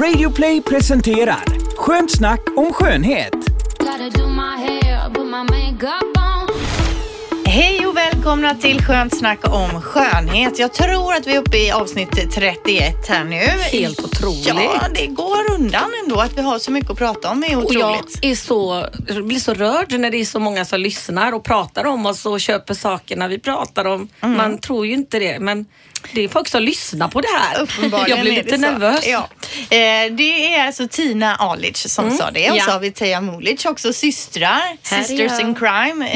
Radioplay presenterar Skönt snack om skönhet. Hej och välkomna till Skönt snack om skönhet. Jag tror att vi är uppe i avsnitt 31 här nu. Helt otroligt. Ja, det går undan ändå att vi har så mycket att prata om. Det är Och otroligt. jag är så, jag blir så rörd när det är så många som lyssnar och pratar om oss och köper sakerna vi pratar om. Mm. Man tror ju inte det, men det är folk som lyssnar på det här. Uppenbarligen Jag blir lite nervös. Ja. Eh, det är alltså Tina Alic som Mm. sa det och Ja. så har vi Teija Mulic också systrar. Här Sisters in crime.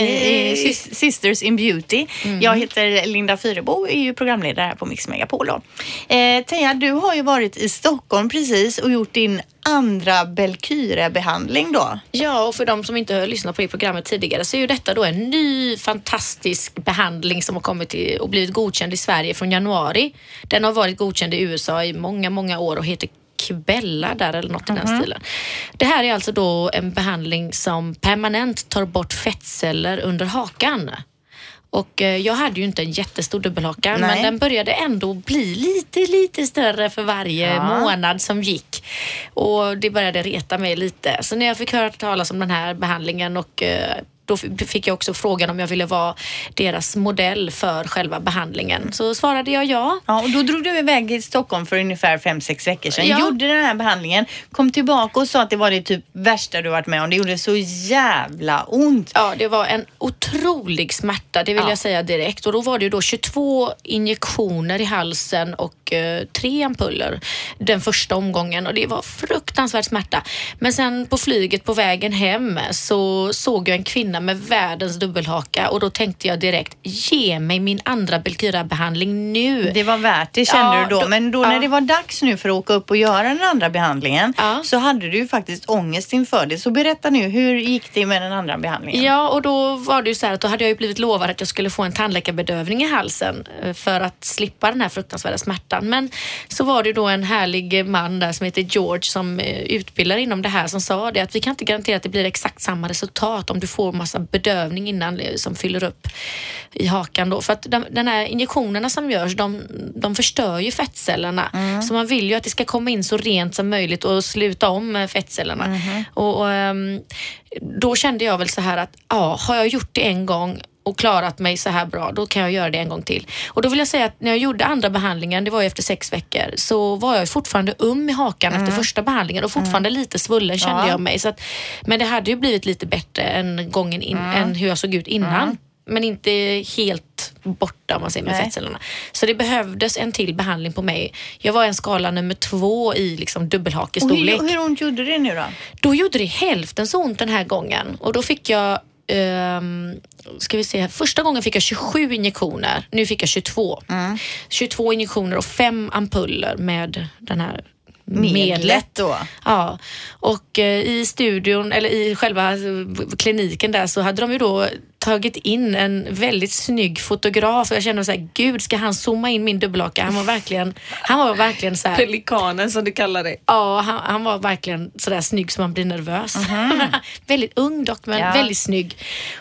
Sis- Sisters in beauty. Jag heter Linda Fyrebo och är ju programledare här på Mix Megapol. Eh, Teija, du har ju varit i Stockholm precis och gjort din andra Belkyre-behandling då. Ja, och för de som inte har lyssnat på det programmet tidigare så är ju detta då en ny fantastisk behandling som har kommit till och blivit godkänd i Sverige från januari. Den har varit godkänd i USA i många, många år och heter Kibella där eller något i den stilen. Det här är alltså då en behandling som permanent tar bort fettceller under hakan. Och eh, jag hade ju inte en jättestor dubbelhaka Nej. men den började ändå bli lite, lite större för varje Ja. månad som gick. Och det började reta mig lite. Så när jag fick höra talas om den här behandlingen och eh, då fick jag också frågan om jag ville vara deras modell för själva behandlingen. Så svarade jag ja. Ja, och då drog du iväg till Stockholm för ungefär fem sex veckor sedan. Ja. Gjorde den här behandlingen, kom tillbaka och sa att det var det typ värsta du varit med om. Det gjorde så jävla ont. Ja, det var en otrolig smärta, det vill Ja. jag säga direkt. Och då var det ju då 22 injektioner i halsen och eh, tre ampuller den första omgången och det var fruktansvärd smärta. Men sen på flyget på vägen hem så såg jag en kvinna med världens dubbelhaka och då tänkte jag direkt, ge mig min andra Belkyra-behandling nu. Det var värt det kände Ja, du då. då- Men då ja. när det var dags nu för att åka upp och göra den andra behandlingen Ja. så hade du ju faktiskt ångest inför det. Så berätta nu, hur gick det med den andra behandlingen? Ja, och då var det ju så här att då hade jag ju blivit lovad att jag skulle få en tandläkarbedövning i halsen eh, för att slippa den här fruktansvärda smärtan. Men så var det ju då en härlig man där som heter George som eh, utbildar inom det här som sa det att vi kan inte garantera att det blir exakt samma resultat om du får massa bedövning innan som fyller upp i hakan då. För att de, den här injektionerna som görs, de, de förstör ju fettcellerna. Så man vill ju att det ska komma in så rent som möjligt och sluta om fettcellerna. Och, och, ehm, då kände jag väl så här att ja, har jag gjort det en gång och klarat mig så här bra, då kan jag göra det en gång till. Och då vill jag säga att när jag gjorde andra behandlingen, det var ju efter sex veckor, så var jag fortfarande um i hakan efter första behandlingen och fortfarande lite svullen kände Ja. jag mig. Så att, men det hade ju blivit lite bättre än gången in, än hur jag såg ut innan. Men inte helt borta om man säger med Nej. fettcellerna. Så det behövdes en till behandling på mig. Jag var en skala nummer två i liksom och dubbelhakestorlek. hur, hur ont gjorde det nu då? Då gjorde det hälften så ont den här gången och då fick jag ehm, ska vi se här. Första gången fick jag 27 injektioner. Nu fick jag 22. 22 injektioner och fem ampuller med den här Medlet medlet. då? Ja, och eh, i studion, eller i själva eh, kliniken där så hade de ju då tagit in en väldigt snygg fotograf och jag kände så här, gud ska han zooma in min dubbelhaka? Han var verkligen, han var verkligen så här, Pelikanen som du kallar det. Ja, han, han var verkligen sådär snygg så man blir nervös. väldigt ung dock, men. Ja. väldigt snygg.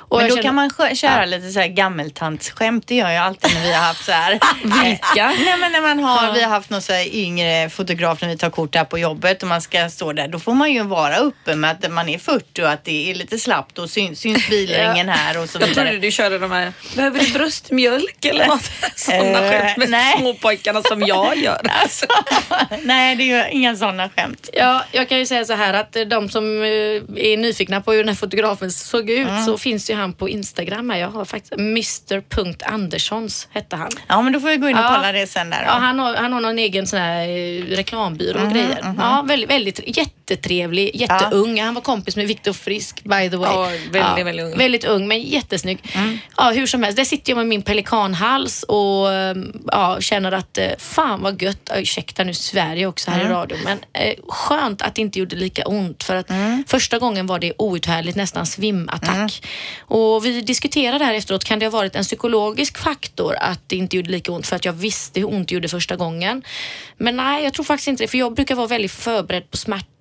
Och Men jag då känner- kan man köra lite så här gammeltantsskämt. Det gör jag alltid när vi har haft så här. Vilka? Nej men när man har, vi har haft någon så här yngre fotograf när vi tar kort här på jobbet och man ska stå där. Då får man ju vara uppe med att man är 40 och att det är lite slappt och syns, syns bilringen här och så Jag vidare. trodde du körde de här, behöver du bröstmjölk eller något? Sådana Eh, skämt med nej. småpojkarna som jag gör. Alltså, nej, det är ju inga sådana skämt. Ja, jag kan ju säga så här att de som eh, är nyfikna på hur den här fotografen såg ut Mm. så finns ju han på Instagram. här. Jag har faktiskt Mr.Anderssons hette han. Ja, men då får vi gå in och Ja. kolla det sen där. Ja, Då. han har, han har någon egen sån här eh, reklambyrå och grejer. Ja, väldigt, väldigt jättetrevlig, jätteung. Han var kompis med Viktor Frisk by the way. Ja, väldigt, väldigt ung. Väldigt ung men jättesnygg. Ja, hur som helst, där sitter jag med min pelikanhals och eh, ja, känner att eh, fan vad gött, Ja, ursäkta nu Sverige också här i radio, men eh, skönt att det inte gjorde lika ont för att första gången var det outhärdligt, nästan svimattack. Och vi diskuterade här efteråt, kan det ha varit en psykologisk faktor att det inte gjorde lika ont för att jag visste hur ont det gjorde första gången. Men nej, jag tror faktiskt inte det, för jag brukar vara väldigt förberedd på smärta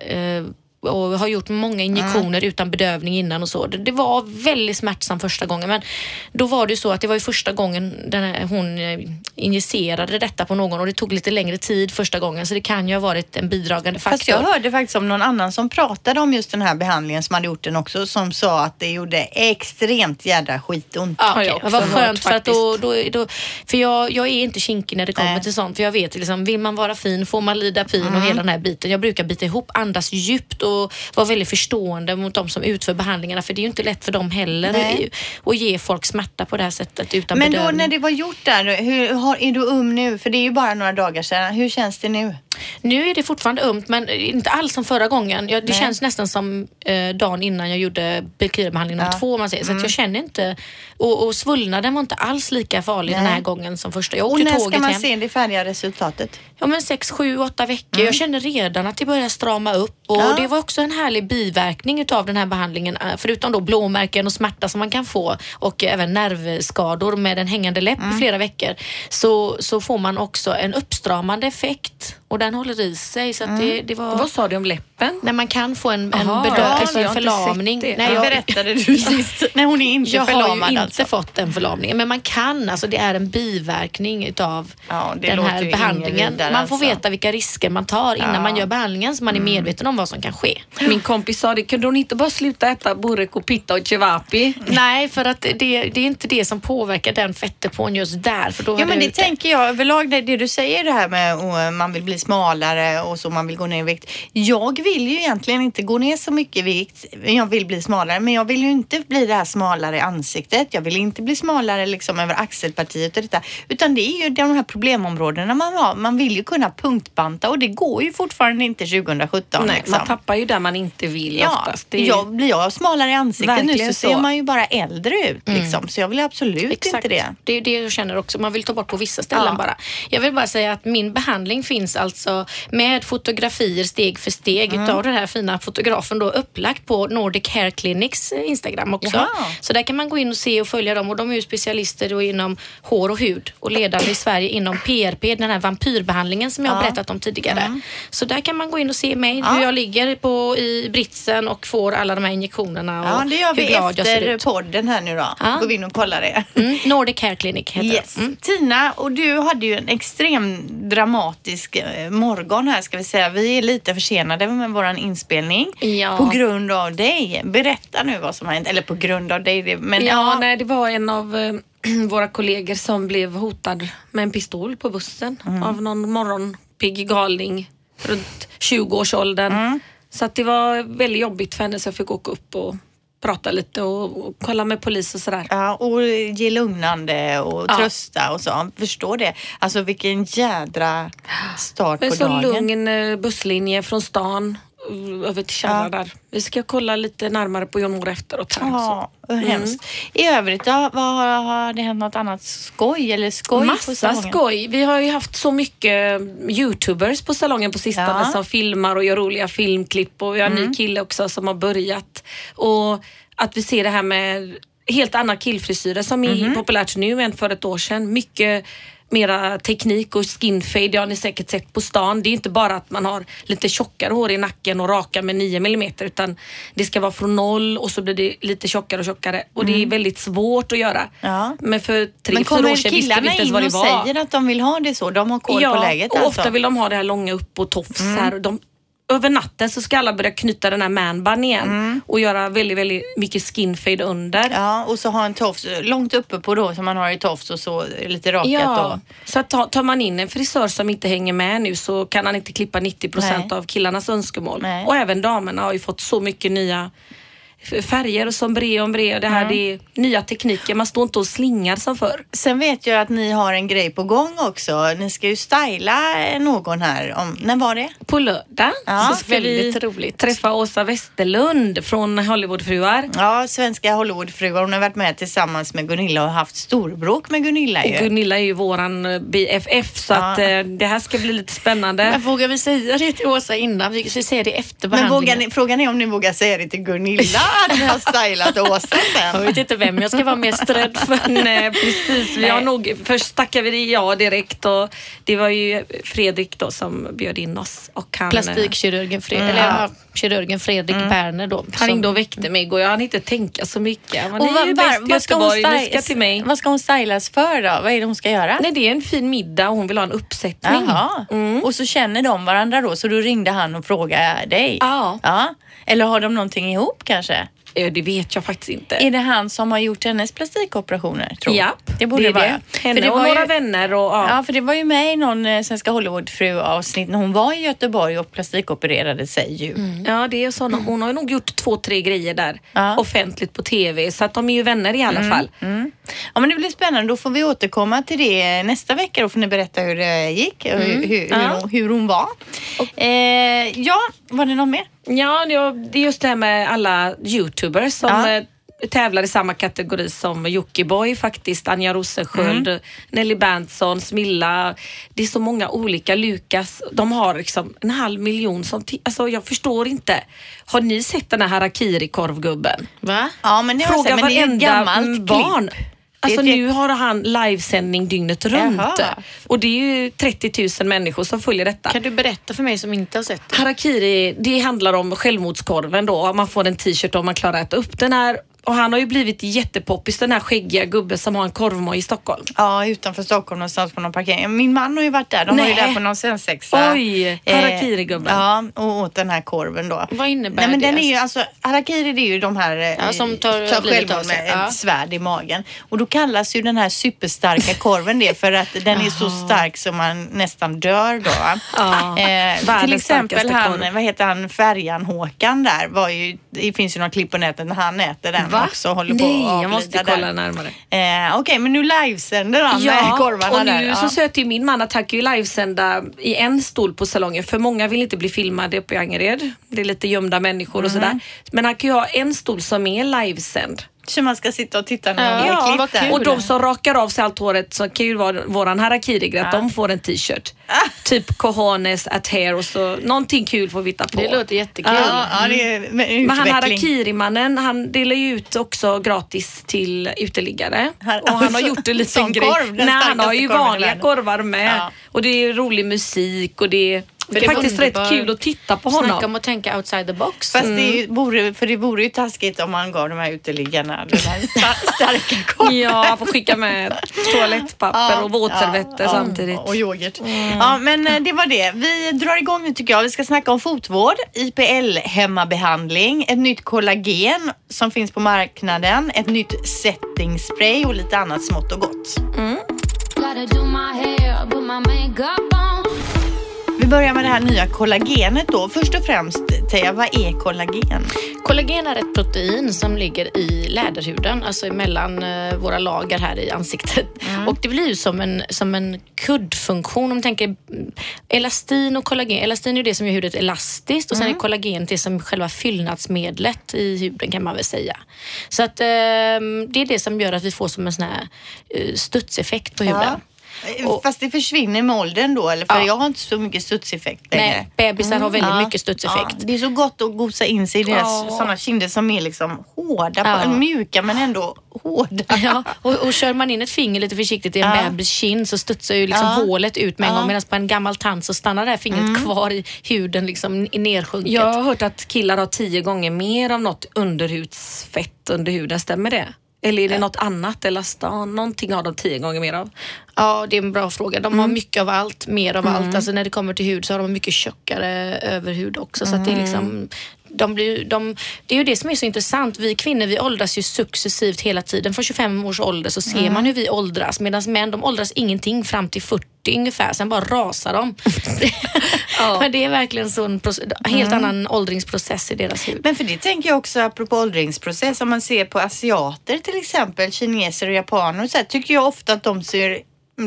eh, och har gjort många injektioner utan bedövning innan och så. Det, det var väldigt smärtsamt första gången men då var det ju så att det var ju första gången här, hon eh, injicerade detta på någon och det tog lite längre tid första gången så det kan ju ha varit en bidragande faktor. Fast jag hörde faktiskt om någon annan som pratade om just den här behandlingen som hade gjort den också som sa att det gjorde extremt jädra skitont. Ja, Vad hört skönt för att då, då, då, för jag, jag är inte kinkig när det kommer Nej. till sånt. För jag vet liksom, vill man vara fin får man lida pin Mm. och hela den här biten. Jag brukar bita ihop, andas djupt och vara väldigt förstående mot de som utför behandlingarna. För det är ju inte lätt för dem heller Nej. att ge folk smärta på det här sättet utan Men då bedövning. när det var gjort där, hur, har, är du um nu? För det är ju bara några dagar sedan. Hur känns det nu? Nu är det fortfarande ömt men inte alls som förra gången. Jag, det Nej. känns nästan som eh, dagen innan jag gjorde Belkirbehandling nummer Ja. Mm. två om man säger. Så att jag känner inte, och, och svullnaden var inte alls lika farlig den Nej. här gången som första. Jag Och åkte när ska tåget man hem. se det färdiga resultatet? Ja men sex, sju, åtta veckor. Mm. Jag känner redan att det börjar strama upp och Ja. det var också en härlig biverkning utav den här behandlingen. eh, Förutom då blåmärken och smärta som man kan få och även nervskador med en hängande läpp Mm. i flera veckor så, så får man också en uppstramande effekt och den håller i sig. Så att Mm. det, det var... Vad sa du om läppen? När man kan få en, en, Aha, bedö- ja, jag en förlamning. det. Nej, Det jag, berättade du sist. Nej, hon är inte jag har ju förlamad inte alltså. fått den förlamningen men man kan, alltså det är en biverkning utav Ja, det den här behandlingen. vidare, man får alltså. veta vilka risker man tar innan Ja. Mm. man gör behandlingen så man är medveten om vad som kan ske. Min kompis sa det, kunde hon inte bara sluta äta burek och pitta och cevapi? Nej, för att det, det är inte det som påverkar den fettdepån just där. För då Ja men det ute. tänker jag överlag, det, det du säger det här med att man vill bli smalare och så man vill gå ner i vikt. Jag vill ju egentligen inte gå ner så mycket i vikt. Jag vill bli smalare men jag vill ju inte bli det här smalare i ansiktet. Jag vill inte bli smalare liksom över axelpartiet och detta. Utan det är ju de här problemområdena man har. Man vill ju kunna punktbanta och det går ju fortfarande inte 2017. Nej, liksom. man tappar ju där man inte vill Ja, oftast. Det är... jag, blir jag smalare i ansiktet nu så, Verkligen ser så. man ju bara äldre ut. Liksom. Så jag vill absolut inte det. Det är det jag känner också. Man vill ta bort på vissa ställen Ja. bara. Jag vill bara säga att min behandling finns alltså med fotografier steg för steg Mm. utav den här fina fotografen då upplagt på Nordic Hair Clinics eh, Instagram också. Jaha. Så där kan man gå in och se och följa dem och de är ju specialister då inom hår och hud och ledande i Sverige inom PRP, den här vampyrbehandlingen som jag har. Mm. berättat om tidigare. Så där kan man gå in och se mig, hur jag ligger på, i britsen och får alla de här injektionerna och Ja, det gör vi hur glad jag ser efter ut. podden här nu då. Ja. Går vi in och kollar det. Mm, Nordic Hair Clinic heter Yes. det. Mm. Tina, och du hade ju en extrem dramatisk eh, morgon här ska vi säga. Vi är lite försenade med våran inspelning Ja. på grund av dig. Berätta nu vad som har hänt. Eller på grund av dig. Men ja, ja, nej, det var en av eh, våra kollegor som blev hotad med en pistol på bussen av någon morgonpigg galning runt 20-årsåldern. Så att det var väldigt jobbigt för henne så jag fick åka upp och prata lite och, och kolla med polis och sådär. Ja, och ge lugnande och Ja. trösta och så. Förstår det. Alltså vilken jädra start på så dagen. lugn eh, busslinje från stan över till Kärra Ja. där. Vi ska kolla lite närmare på John Moore efteråt. Här, Ja, så. hemskt. I övrigt då, vad har, har det hänt något annat skoj eller skoj på Massa salongen? skoj. Vi har ju haft så mycket youtubers på salongen på sistone Ja. Mm. som filmar och gör roliga filmklipp och vi har en ny kille också som har börjat. Och att vi ser det här med helt andra killfrisyrer som är Mhm. populärt nu än för ett år sedan. Mycket mera teknik och skinfade, det har ni säkert sett på stan. Det är inte bara att man har lite tjockare hår i nacken och raka med 9 mm utan det ska vara från noll och så blir det lite tjockare och tjockare och det är väldigt svårt att göra. Mm. Ja. Men för tre, Men fyra kommer år sedan visste vi killarna inte ens in vad det och var. säger att de vill ha det så? De har koll på läget och alltså? ofta vill de ha det här långa upp och tofs här. Och De, över natten så ska alla börja knyta den här manbun igen och göra väldigt, väldigt mycket skinfade under. Ja, och så ha en tofs långt uppe på då som man har i tofs och så lite rakat Ja, då. så att ta, tar man in en frisör som inte hänger med nu så kan han inte klippa 90 procent av killarnas önskemål. Nej. Och även damerna har ju fått så mycket nya färger och sombré och ombré och det här det är nya tekniker. Man står inte och slingar som förr. Sen vet jag att ni har en grej på gång också. Ni ska ju styla någon här. Om, när var det? På lördag Ja, så ska vi väldigt roligt. träffa Åsa Westerlund från Hollywoodfruar. Ja, svenska Hollywoodfruar. Hon har varit med tillsammans med Gunilla och haft storbråk med Gunilla Och ju. Gunilla är ju våran eh, BFF så Ja. att eh, det här ska bli lite spännande. Men vågar vi säga det till Åsa innan? Vi ska säga det efter Men vågar behandlingen. ni, frågan är om ni vågar säga det till Gunilla ni har stylat Åsa Jag sen. vet inte vem jag ska vara mest rädd för. Nej precis, vi har nog, först tackade vi ja direkt och det var ju Fredrik då som bjöd in oss. Och han, Plastikkirurgen Fredrik, eller ja, kirurgen Fredrik Berner då. Han ringde och väckte mig och jag hann inte tänka så mycket. Men Och vad, var, vad, ska hon stylas, till mig. vad ska hon stylas för då? Vad är det hon ska göra? Nej, det är en fin middag och hon vill ha en uppsättning. Jaha. Och så känner de varandra då, så då ringde han och frågade dig? Ja. ja. Eller har de någonting ihop kanske? Eh, Det vet jag faktiskt inte. Är det han som har gjort hennes plastikoperationer? Tror jag? Ja, det borde det, vara. Henne det och några ju, vänner och ja. Ja, för det var ju med i någon eh, Svenska Hollywoodfru avsnitt när hon var i Göteborg och plastikopererade sig ju. Ja, det är så. Hon har ju nog gjort två, tre grejer där Ja. offentligt på TV så att de är ju vänner i alla fall. Ja, men det blir spännande. Då får vi återkomma till det nästa vecka. Då får ni berätta hur det gick och hur, hur, hur, Ja. hon, hur hon var. Eh, ja, var det något mer? Ja, det är- just det här med alla youtubers som Ja. eh, tävlar i samma kategori som Jockiboi faktiskt, Anja Rosensköld, Mm. Nelly Berntsson, Smilla. Det är så många olika. Lukas, de har liksom en halv miljon som... Alltså jag förstår inte. Har ni sett den här harakiri-korvgubben? Va? Ja, men det Fråga varenda barn. klipp. Alltså nu har han livesändning dygnet runt. Jaha. Och det är ju 30 000 människor som följer detta. Kan du berätta för mig som inte har sett det? Harakiri, det handlar om självmordskorven då. Man får en t-shirt om man klarar att äta upp den här. Och han har ju blivit jättepoppis den här skäggiga gubben som har en korvmoj i Stockholm. Ja, utanför Stockholm någonstans på någon parkering. Min man har ju varit där. De var ju Nej. där på någon svensexa. Oj, harakiri-gubben. Ja, och åt den här korven då. Vad innebär Nej, men det? den är ju alltså, harakiri det är ju de här eh, Ja, som tar livet självmord med Ja. ett svärd i magen. Och då kallas ju den här superstarka korven det för att den är så stark som man nästan dör då. Ja, Eh, till exempel han, korv. vad heter han, Färjan-Håkan där var ju, det finns ju några klipp på nätet när han äter den Va? också håller på Nej, jag måste kolla där. närmare. Eh, Okej, men nu livesänder han med korvarna och nu där. så Ja. söker ju min man att han kan ju livesända i en stol på salongen för många vill inte bli filmade uppe i Angered. Det är lite gömda människor och Mhm. sådär. Men han kan ju ha en stol som är livesänd. Så man ska sitta och titta när Ja, de ja, gör vad klipp där. kul. Och de som rakar av sig allt håret så kan ju vara våran harakiri att de får en t-shirt. Typ cojones at hair och så någonting kul får vi hitta på. Det låter jättekul. Ja, ja, det är med utveckling. Men han harakiri-mannen, han delar ju ut också gratis till uteliggare. Han- och han har gjort det lite Som grej. korv, Nej, han har ju vanliga korvar med. Ja. Och det är rolig musik och det är, det är det är faktiskt underbar- rätt kul att titta på honom. Snacka om att tänka outside the box. Fast det är ju, vore, för det vore ju taskigt om man gav de här uteliggarna den här sta- starka korven. Ja, han får skicka med toalettpapper och våtservetter ja, samtidigt. Och yoghurt. Ja, men eh, det var det. Vi drar igång nu tycker jag. Vi ska snacka om fotvård, IPL hemmabehandling, ett nytt kollagen som finns på marknaden, ett nytt setting spray och lite annat smått och gott. Gotta Vi börjar med det här nya kollagenet då. Först och främst, Teija, vad är kollagen? Kollagen är ett protein som ligger i läderhuden, alltså mellan eh, våra lager här i ansiktet. Och det blir ju som en, som en kuddfunktion. Om man tänker mm, elastin och kollagen. Elastin är det som gör hudet elastiskt och sen är kollagen det som själva fyllnadsmedlet i huden kan man väl säga. Så att eh, det är det som gör att vi får som en sån här eh, studseffekt på huden. Eh, Fast det försvinner med åldern då, eller? För Ja. jag har inte så mycket studseffekt längre. Nej, bebisar har väldigt Ja. mycket studseffekt. Ja, det är så gott att gosa in sig i deras Ja. sådana kinder som är liksom hårda, Ja. på, mjuka men ändå hårda. Ja, och, och kör man in ett finger lite försiktigt i en Ja. bebis kind så studsar ju liksom Ja. hålet ut med en Ja. gång medan på en gammal tand så stannar det här fingret kvar i huden liksom i nersjunket. Jag har hört att killar har tio gånger mer av något underhudsfett under huden, stämmer det? Eller är det något annat? Elastan? Någonting har de tio gånger mer av. Ja, det är en bra fråga. De Mm. har mycket av allt, mer av allt. Alltså när det kommer till hud så har de mycket tjockare överhud också. Så det Mm. är liksom de blir, de, det är ju det som är så intressant. Vi kvinnor vi åldras ju successivt hela tiden. Från 25 års ålder så ser Mm. man hur vi åldras medan män de åldras ingenting fram till 40 ungefär. Sen bara rasar de. Men det är verkligen så en helt Mm. annan åldringsprocess i deras hud. Men för det tänker jag också apropå åldringsprocess, om man ser på asiater till exempel, kineser och japaner, så här, tycker jag ofta att de ser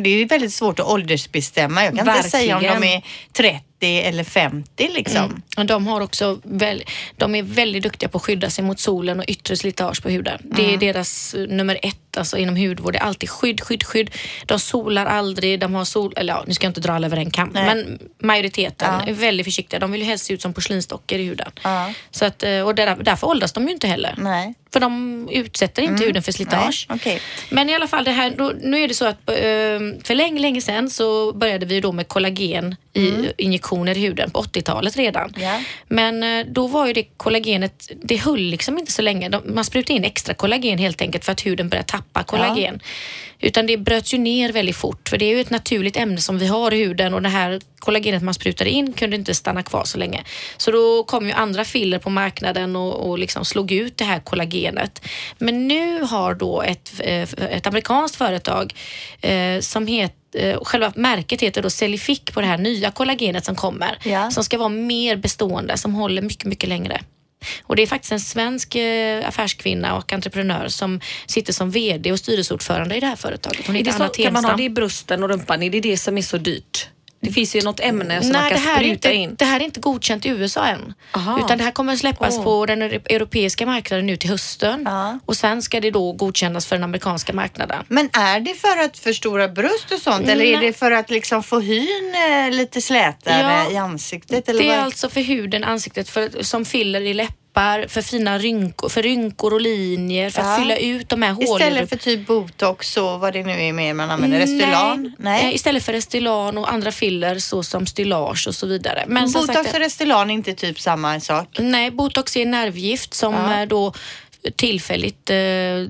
det är väldigt svårt att åldersbestämma. Jag kan inte säga om de Verkligen. är 30 eller 50 liksom. Mm. Och de, har också väl, de är väldigt duktiga på att skydda sig mot solen och yttre slitage på huden. Det är Mm. deras eh, nummer ett alltså inom hudvård. Det är alltid skydd, skydd, skydd. De solar aldrig. De har sol... Eller ja, nu ska jag inte dra alla över en kam. Nej. Men majoriteten Ja. är väldigt försiktiga. De vill ju helst se ut som porslinsdockor i huden. Ja. Så att, eh, och där, därför åldras de ju inte heller. Nej. För de utsätter inte huden för slitage. Okej. Men i alla fall, det här, då, nu är det så att eh, för länge, länge sedan så började vi då med kollagen i injektioner i huden på 80-talet redan. Ja. Men eh, då var ju det kollagenet, det höll liksom inte så länge. Man sprutade in extra kollagen helt enkelt för att huden började tappa kollagen. Utan det bröts ju ner väldigt fort för det är ju ett naturligt ämne som vi har i huden och det här kollagenet man sprutade in kunde inte stanna kvar så länge. Så då kom ju andra filler på marknaden och, och liksom slog ut det här kollagenet. Men nu har då ett, eh, ett amerikanskt företag eh, som heter Själva märket heter då Celific på det här nya kollagenet som kommer. Ja. Som ska vara mer bestående, som håller mycket, mycket längre. Och det är faktiskt en svensk eh, affärskvinna och entreprenör som sitter som VD och styrelseordförande i det här företaget. Hon heter Anna kan man ha Tenstam. det i brösten och rumpan? Är det det som är så dyrt? Det finns ju något ämne som man Nej, kan det här, är spruta inte, in. det här är inte godkänt i USA än. Aha. Utan det här kommer att släppas Åh. på den euro- europeiska marknaden nu till hösten. Ja. Och sen ska det då godkännas för den amerikanska marknaden. Men är det för att förstora bröst och sånt eller är det för att liksom få hyn eh, lite slätare Ja. i ansiktet? Eller Det är vad? alltså för huden, ansiktet, för, som fyller i läppar, för fina rynkor, för rynkor och linjer, för Ja. att fylla ut de här hålen. Istället för typ botox och vad det nu är mer man använder, Restylane? Nej. Eh, Istället för Restylane och andra filler såsom stylage och så vidare. Men Botox sagt, och Restylane är inte typ samma sak? Nej, botox är nervgift som Ja. eh, då tillfälligt eh,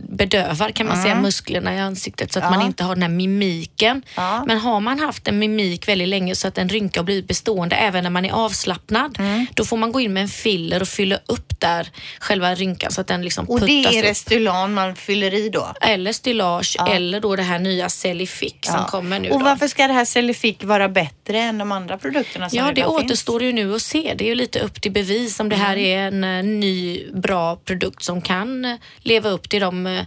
bedövar kan man säga musklerna i ansiktet så att Mm. Ja. man inte har den här mimiken. Ja. Men har man haft en mimik väldigt länge så att en rynka har blivit bestående även när man är avslappnad, Mm. då får man gå in med en filler och fylla upp där själva rynkan så att den liksom Och det puttas är upp. Restylane man fyller i då? Eller stylage eller då det här nya Celific som Ja. kommer nu. Och då. varför ska det här Celific vara bättre än de andra produkterna som Ja, det redan finns? återstår ju nu att se. Det är ju lite upp till bevis om det här är en eh, ny bra produkt som kan eh, leva upp till de eh,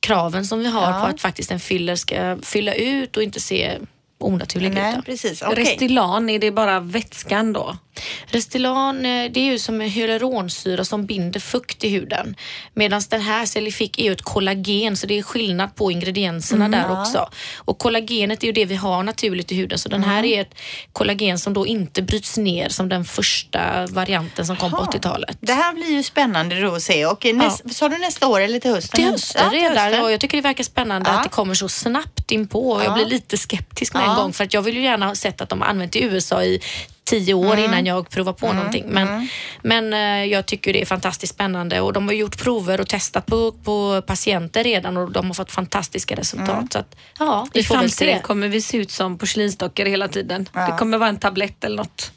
kraven som vi har Ja. på att faktiskt en filler ska fylla ut och inte se onaturlig ut. Nej, då. precis. Okej. Restylan, är det bara vätskan då? Restylane eh, det är ju som en hyaluronsyra som binder fukt i huden. Medan den här Celific är ju ett kollagen så det är skillnad på ingredienserna Mm, där också. Och kollagenet är ju det vi har naturligt i huden så den Mm. här är ett kollagen som då inte bryts ner som den första varianten som kom på Jaha. 80-talet. Det här blir ju spännande då att se. Och näst, Sa du nästa år eller till hösten? Till hösten Ja, redan. hösten. Ja, jag tycker det verkar spännande Ja. att det kommer så snabbt in på. Och Jag Ja. blir lite skeptisk med Ja. En gång för att jag vill ju gärna ha sett att de har använt i USA i tio år Mm. innan jag provar på någonting. Men, men eh, jag tycker det är fantastiskt spännande och de har gjort prover och testat på, på patienter redan och de har fått fantastiska resultat. Mm. Så att, ja, vi I får framtiden se. kommer vi se ut som porslinsdockor hela tiden. Det kommer vara en tablett eller något.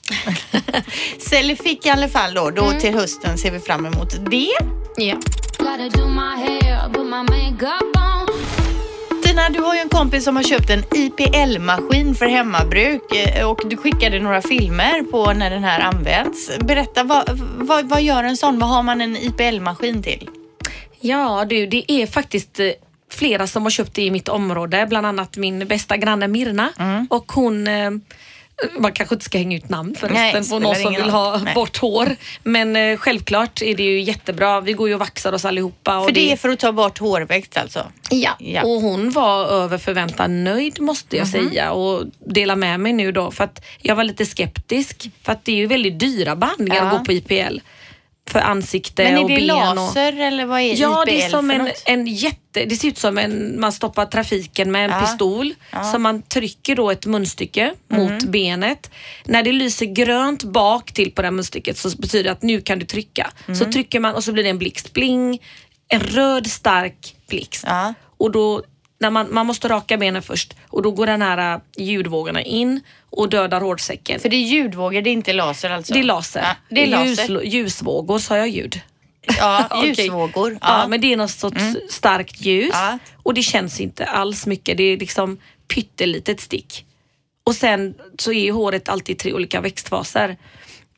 Celific i alla fall då. Mm. Då till hösten ser vi fram emot det. Ja. Tina, du har ju en kompis som har köpt en IPL-maskin för hemmabruk eh, och du skickade några filmer på när den här används. Berätta, vad, vad, vad gör en sån? Vad har man en IPL-maskin till? Ja du, det är faktiskt eh, flera som har köpt det i mitt område. Bland annat min bästa granne Mirna. Mm. Och hon eh, man kanske inte ska hänga ut namn förresten på någon som vill ha. Nej. bort hår. Men eh, självklart är det ju jättebra. Vi går ju och vaxar oss allihopa. Och För det är för att ta bort hårväxt alltså? Ja. Ja. och hon var över förväntan nöjd måste jag Mhm. säga och dela med mig nu då för att jag var lite skeptisk för att det är ju väldigt dyra behandlingar Ja. att gå på IPL. För ansikte Men är och det ben. Och... laser eller vad är Ja, IPL det är som en, något? en jätte... Det ser ut som en... Man stoppar trafiken med en Ja. pistol. Så man trycker då ett munstycke Mhm. mot benet. När det lyser grönt bak till på det här munstycket så betyder det att nu kan du trycka. Mhm. Så trycker man och så blir det en blixt. Bling! En röd stark blixt. Ja. Och då, när man, man måste raka benen först och då går den här äh, ljudvågorna in och dödar hårsäcken. För det är ljudvågor, det är inte laser alltså? det är laser. Ja, det är laser. Ljus, ljusvågor, sa jag ljud? Ja, ljusvågor. Ja. Ja. men det är något sorts starkt ljus Ja. och det känns inte alls mycket. Det är liksom pyttelitet stick. Och sen så är ju håret alltid tre olika växtfaser.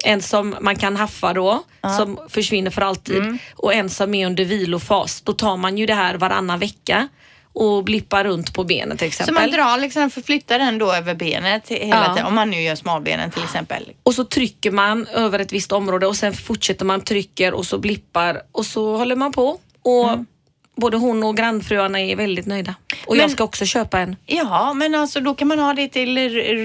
En som man kan haffa då, som försvinner för alltid. Och en som är under vilofas. Då tar man ju det här varannan vecka. Och blippa runt på benen till Så exempel. man drar liksom, förflyttar den då över benet hela Ja. tiden, om man nu gör smalbenen till exempel. Och så trycker man över ett visst område och sen fortsätter man trycker och så blippar och så håller man på. Och Mm. Både hon och grannfruarna är väldigt nöjda. Och Men- jag ska också köpa en. Ja, men alltså då kan man ha det till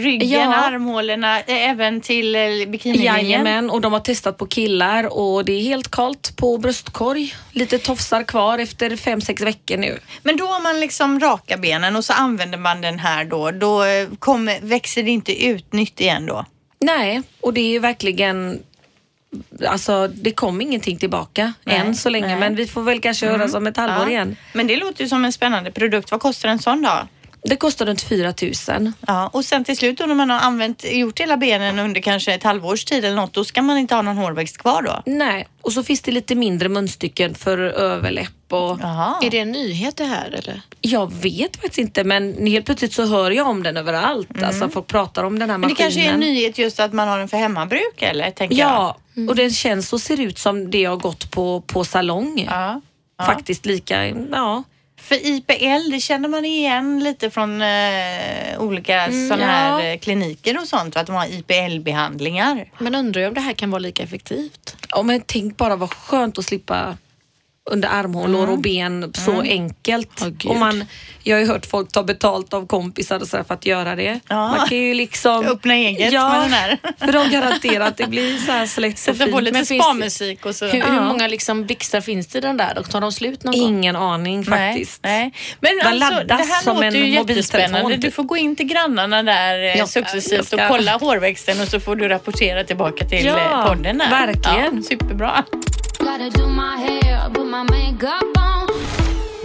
ryggen, Ja. armhålorna, även till eh, bikinilinjen. Jajamän, och de har testat på killar och det är helt kallt på bröstkorg. Lite tofsar kvar efter fem sex veckor nu. Men då om man liksom rakar benen och så använder man den här då, då eh, kommer, växer det inte ut nytt igen då? Nej, och det är verkligen Alltså det kom ingenting tillbaka Nej, än så länge nej. men vi får väl kanske höra om ett halvår Ja. igen. Men det låter ju som en spännande produkt. Vad kostar en sån då? Det kostar runt 4 000. Ja, och sen till slut då när man har använt, gjort hela benen under kanske ett halvårs tid eller något, då ska man inte ha någon hårväxt kvar då? Nej, och så finns det lite mindre munstycken för överläpp och. Är det en nyhet det här eller? jag vet faktiskt inte men helt plötsligt så hör jag om den överallt. Alltså folk pratar om den här Mm. Men det maskinen. kanske är en nyhet just att man har den för hemmabruk eller? Tänker jag. Ja, och den känns och ser ut som det jag har gått på, på salong. Ja. Ja. Faktiskt lika, ja. För IPL, det känner man igen lite från eh, olika sådana här ja. eh, kliniker och sånt, att de har IPL-behandlingar. Men undrar jag om det här kan vara lika effektivt? ja men tänk bara vad skönt att slippa under armhålor Mm. och ben så enkelt. Åh, gud. och man, jag har ju hört folk ta betalt av kompisar och så för att göra det. Ja. Man kan ju liksom Öppna eget ja, med den här. för de garanterar att det blir så här slätt och Sätta på fint. lite finns det- spa-musik och så. Hur, Ja. hur många liksom blixtar finns det i den där? Och tar de slut någon gång? Ingen aning faktiskt. Nej, nej. Men Den alltså, det här som låter en ju jättespännande. typ. Du får gå in till grannarna där eh, Jag- successivt ska- och kolla hårväxten och så får du rapportera tillbaka till Ja, eh, podden. Här. verkligen. Ja, superbra. Gotta do my hair, put my makeup on.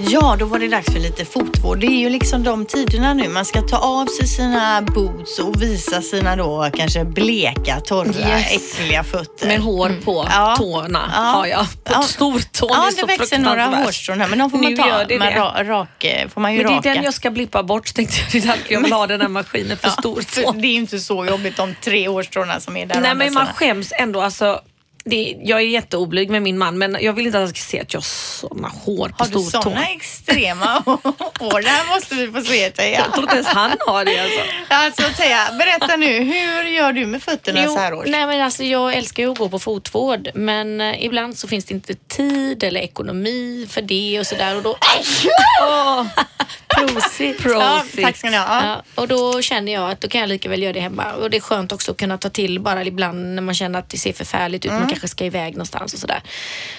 Ja, då var det dags för lite fotvård. Det är ju liksom de tiderna nu. Man ska ta av sig sina boots och visa sina då kanske bleka, torra, Yes. äckliga fötter. Med hår på Ja. tårna Ja. har jag. På Ja. stortån. Ja, det så växer några hårstrån här, men de får man Nu ta. gör det det. Ra, rak, får man ju Men det är raka. den jag ska blippa bort tänkte jag. Det är därför jag vill ha den här maskinen för Ja, stortån. det är ju inte så jobbigt de tre hårstråna som är där. Nej men man skäms ändå. Alltså, det, jag är jätteoblyg med min man men jag vill inte att han ska se att jag har såna hår på Har du stortån. sådana extrema hår? Det här måste vi få se Teija. Jag tror inte ens han har det alltså. Alltså Teija, berätta nu. Hur gör du med fötterna Jo, så här års? nej men alltså jag älskar ju att gå på fotvård men eh, ibland så finns det inte tid eller ekonomi för det och sådär och då... Åh, prosit! Ja, tack ska ni ha. Ja. Ja, och då känner jag att då kan jag lika väl göra det hemma. Och det är skönt också att kunna ta till bara ibland när man känner att det ser förfärligt ut. Mm. Kanske ska iväg någonstans och sådär.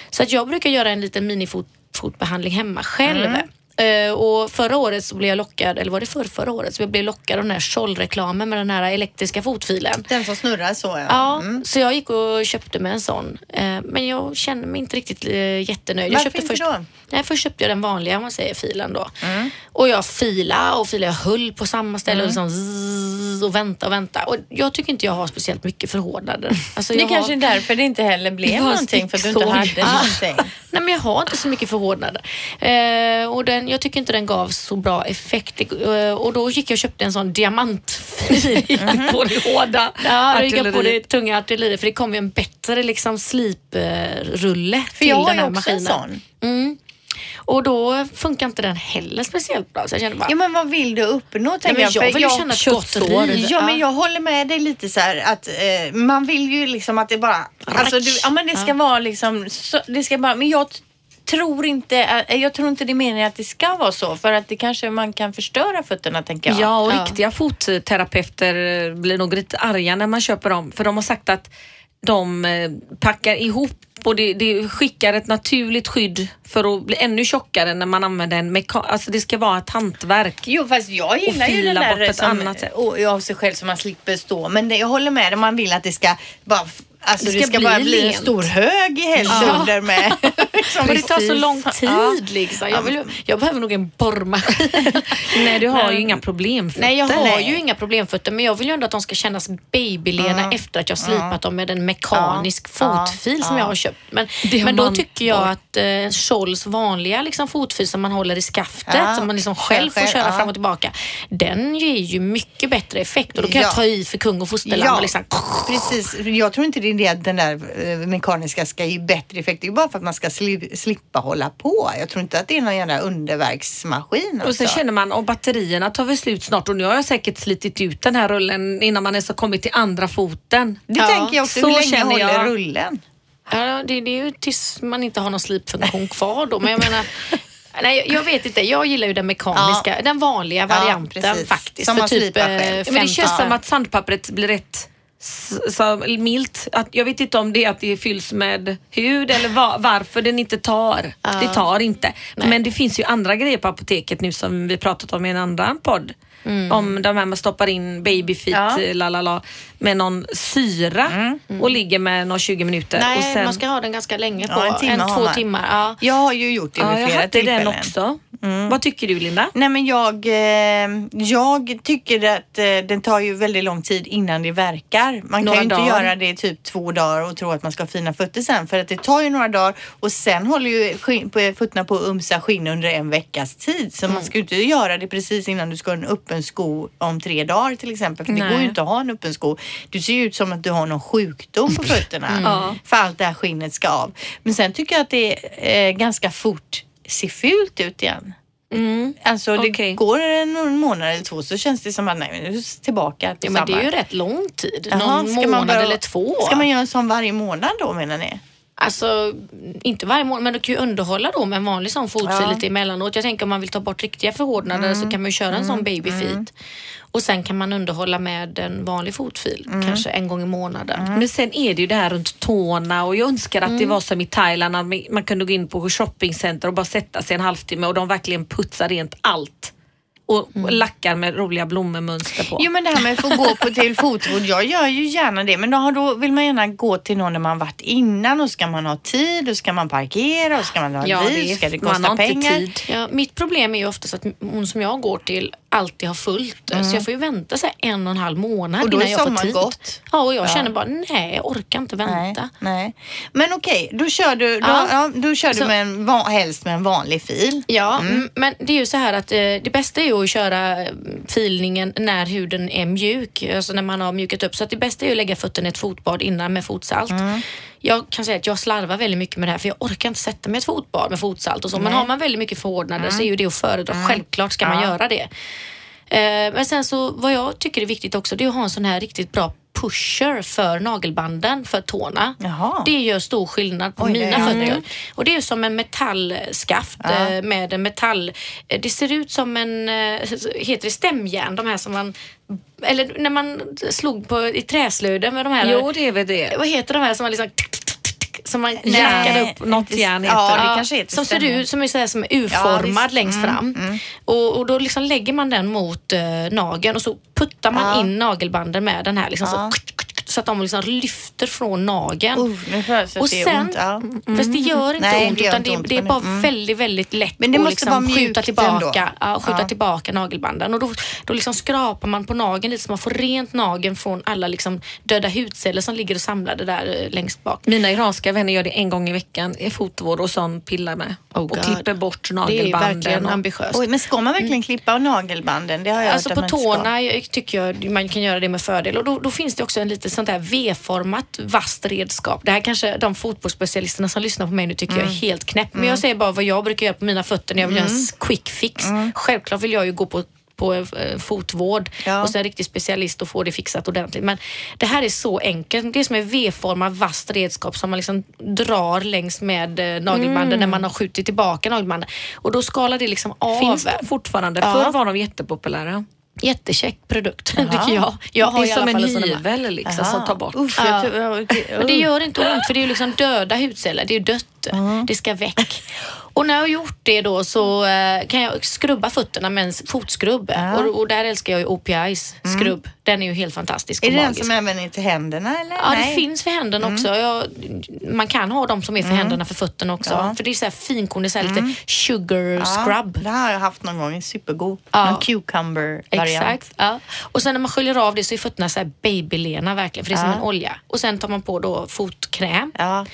Så att jag brukar göra en liten minifotbehandling hemma själv. Mm. Eh, och förra året så blev jag lockad, eller var det för förra året, så jag blev lockad av den här Scholl-reklamen med den här elektriska fotfilen. Den som snurrar så ja. Ja, Mm. så jag gick och köpte mig en sån. Eh, Men jag kände mig inte riktigt eh, jättenöjd. Varför jag köpte inte först, då? Mm. Nej, först köpte jag den vanliga, om man säger filen då. Och jag fila och fila, jag höll på samma ställe och liksom zzz, och vänta och vänta. Och jag tycker inte jag har speciellt mycket förhårdnader. Alltså Det är kanske har, är därför det inte heller blev har någonting för att du inte hade Ah. någonting. Nej men jag har inte så mycket förhårdnader. Och den, jag tycker inte den gav så bra effekt. Eh, och då gick jag och köpte en sån diamantfil. På det hårda Ja, jag på det tunga artilleriet för det kom ju en bättre liksom sliprulle För till jag har den ju här också maskinen. en sån. Mm. Och då funkar inte den heller speciellt bra. Så jag kände bara, Ja men vad vill du uppnå tänker jag För vill ju känna ett gott riv. Ja men Ja. jag håller med dig lite så här att eh, man vill ju liksom att det bara, alltså du, ja men det ska vara liksom, så, det ska bara, men jag tror inte, eh, jag tror inte det är meningen att det ska vara så för att det kanske man kan förstöra fötterna tänker jag. Ja, och Ja. riktiga fotterapeuter blir nog lite arga när man köper dem. För de har sagt att de eh, packar ihop och det, det skickar ett naturligt skydd för att bli ännu tjockare när man använder en meka- Alltså det ska vara ett hantverk. Jo fast jag gillar ju den bort där på ett som, annat sätt. och, av sig själv som man slipper stå. Men det, jag håller med om man vill att det ska bara Alltså det Det ska, ska bara bli bli en lent. stor hög helst Ja. under med. liksom, men det tar så lång tid Ja. liksom. Jag, vill, ju- jag behöver nog en borrmaskin. Nej, du har ju Men- inga problem. Nej, jag har ju inga problemfötter men jag vill ju ändå att de ska kännas babylena efter att jag slipat dem med en mekanisk Ja. fotfil som Ja. jag har köpt. Men, men då man tycker jag att eh, Scholls vanliga liksom, fotfil som man håller i skaftet, Ja. som man liksom själv får köra ja. fram och tillbaka, den ger ju mycket bättre effekt och då kan Ja. jag ta i för kung och fosterland och liksom Precis, jag tror inte det är det att den där eh, mekaniska ska ge bättre effekt. Det är ju bara för att man ska sli, slippa hålla på. Jag tror inte att det är någon jävla underverksmaskin. Och sen alltså. känner man, och batterierna tar väl slut snart och nu har jag säkert slitit ut den här rullen innan man ens har kommit till andra foten. Det Ja, tänker jag också. så Hur länge känner håller jag. rullen? Ja, det, det är ju tills man inte har någon slipfunktion kvar då. Men jag menar, nej, jag- vet inte. Jag gillar ju den mekaniska, den vanliga Ja, varianten precis. faktiskt. Som för typ slipar själv. eh, Ja, Ja, men det känns 15 som att sandpappret blir rätt så milt. Att, jag vet inte om det är att det fylls med hud eller va, varför den inte tar. Det tar inte. Men det finns ju andra grejer på apoteket nu som vi pratat om i en annan podd. Om de här man stoppar in babyfeet Ja. ja. lalala, med någon syra och ligger med några 20 minuter. Nej, och sen, man ska ha den ganska länge på. Ja, en timme har två man. timmar. Ja. Jag har ju gjort det ja, vid jag flera hade tillfällen. den också. Vad tycker du Linda? Nej men jag, eh, jag tycker att eh, den tar ju väldigt lång tid innan det verkar. Man Några kan ju inte dagar. göra det i typ två dagar och tro att man ska ha fina fötter sen. För att det tar ju några dagar och sen håller ju skinn, fötterna på att umsa skinn under en veckas tid. Så Mm. man ska ju inte göra det precis innan du ska ha en öppen sko om tre dagar till exempel. För det Nej. går ju inte att ha en öppen sko. Du ser ju ut som att du har någon sjukdom på fötterna. Mm. För allt det här skinnet ska av. Men sen tycker jag att det eh, ganska fort ser fult ut igen. Alltså det Okej. går en, någon månad eller två så känns det som att nej, nu är tillbaka till Ja, men det samma. är ju rätt lång tid. Jaha, Någon månad man bara- eller två. Ska man göra en sån varje månad då menar ni? Alltså, inte varje månad, men du kan ju underhålla då med en vanlig sån fotfil Ja. Mm. lite emellanåt. Jag tänker om man vill ta bort riktiga förhårdnader så kan man ju köra en sån babyfeet. Och sen kan man underhålla med en vanlig fotfil, Mm. kanske en gång i månaden. Men sen är det ju det här runt tårna och jag önskar att det var som i Thailand att man kunde gå in på shoppingcenter och bara sätta sig en halvtimme och de verkligen putsar rent allt. Och och lackar med roliga blommemönster på. Jo men det här med att få gå på till fotvård, jag gör ju gärna det men då, har- då vill man gärna gå till någon där man varit innan och ska man ha tid och ska man parkera och ska man ha Ja, bil, ska det man kosta har inte pengar? tid. Ja, mitt problem är ju oftast att hon som jag går till alltid har fullt. Så jag får ju vänta så en och en halv månad Mm. Och då innan jag får tid. gått. Ja, och jag Ja. känner bara nej, jag orkar inte Nej, vänta. nej. Men okej, då kör du, då, Ja. ja. då kör du med en, van- helst med en vanlig fil. Ja, Mm. men det är ju så här att eh, det bästa är ju att köra eh, filningen när huden är mjuk, alltså när man har mjukat upp. Så att det bästa är ju att lägga fötterna i ett fotbad innan med fotsalt. Mm. Jag kan säga att jag slarvar väldigt mycket med det här för jag orkar inte sätta mig i ett fotbad med fotsalt och så. Men Nej. Mm. har man väldigt mycket förordnader så är ju det att föredra. Självklart ska man göra det. Eh, men sen så vad jag tycker är viktigt också det är att ha en sån här riktigt bra pusher för nagelbanden för tårna. Jaha. Det gör stor skillnad på Oj, mina fötter. gjort. Och det är som en metallskaft Ja. eh, med en metall... eh, Det ser ut som en, eh, heter det stämjärn? De här som man... Eller när man slog på, i träslöjden med de här... Jo, det är väl det. Vad heter de här som man liksom... Som man Nej, jackade upp? något järn Ja, som ser ut som är, så här, som är U-formad Ja, längst Mm, fram. Och, och då liksom lägger man den mot eh, nageln och så puttar man Ja. in nagelbanden med den här liksom, så, så att de liksom lyfter från nageln. Uh, nu att Och det är sen, ont. Ja. fast det gör inte Nej, ont det gör utan inte det, ont, det är bara mm. väldigt, väldigt lätt Men det att måste liksom vara skjuta tillbaka, ja, skjuta Ja. tillbaka nagelbanden. Och då, då liksom skrapar man på nageln lite så man får rent nageln från alla liksom döda hudceller som ligger och samlade där eh, längst bak. Mina iranska vänner gör det en gång i veckan i fotvård och sån pillar med. Oh och God. klipper bort Det är nagelbanden. verkligen och- ambitiöst. Oj, men ska man verkligen klippa av nagelbanden? Det har jag Alltså hört på att tårna jag tycker jag man kan göra det med fördel och då, då finns det också en lite sånt där V-format vasst redskap. Det här kanske de fotbollsspecialisterna som lyssnar på mig nu tycker jag är Mm. helt knäpp. Men jag säger bara vad jag brukar göra på mina fötter när jag vill göra en quick fix. Självklart vill jag ju gå på på eh, fotvård Ja. och så en riktig specialist och få det fixat ordentligt. Men det här är så enkelt. Det är som ett V-format vasst redskap som man liksom drar längs med eh, nagelbanden när man har skjutit tillbaka nagelbanden. Och då skalar det liksom av. Finns de fortfarande? Ja. Förr var de jättepopulära. Jättekäck produkt tycker jag. Jag har det är som en hyvel liksom, som tar bort. Usch, Ja. tror- det- Men det uh. gör inte ont för det är liksom döda hudceller. Det är dött. Det ska väck. Och när jag har gjort det då så eh, kan jag skrubba fötterna med en fotskrubb. Ja. Och, och där älskar jag ju OPIs skrubb. Den är ju helt fantastisk Är och det den som även är till händerna eller? Ja, det Nej. finns för händerna också. Jag, man kan ha dem som är för händerna för fötterna också. Ja. För det är så här finkorn, det är så här lite sugar Ja, scrub. Det har jag haft någon gång, en supergod. Ja. En cucumber-variant. Exakt. Ja. Och sen när man sköljer av det så är fötterna så här babylena verkligen, för det är som Ja. en olja. Och sen tar man på då fotkräm. Ja.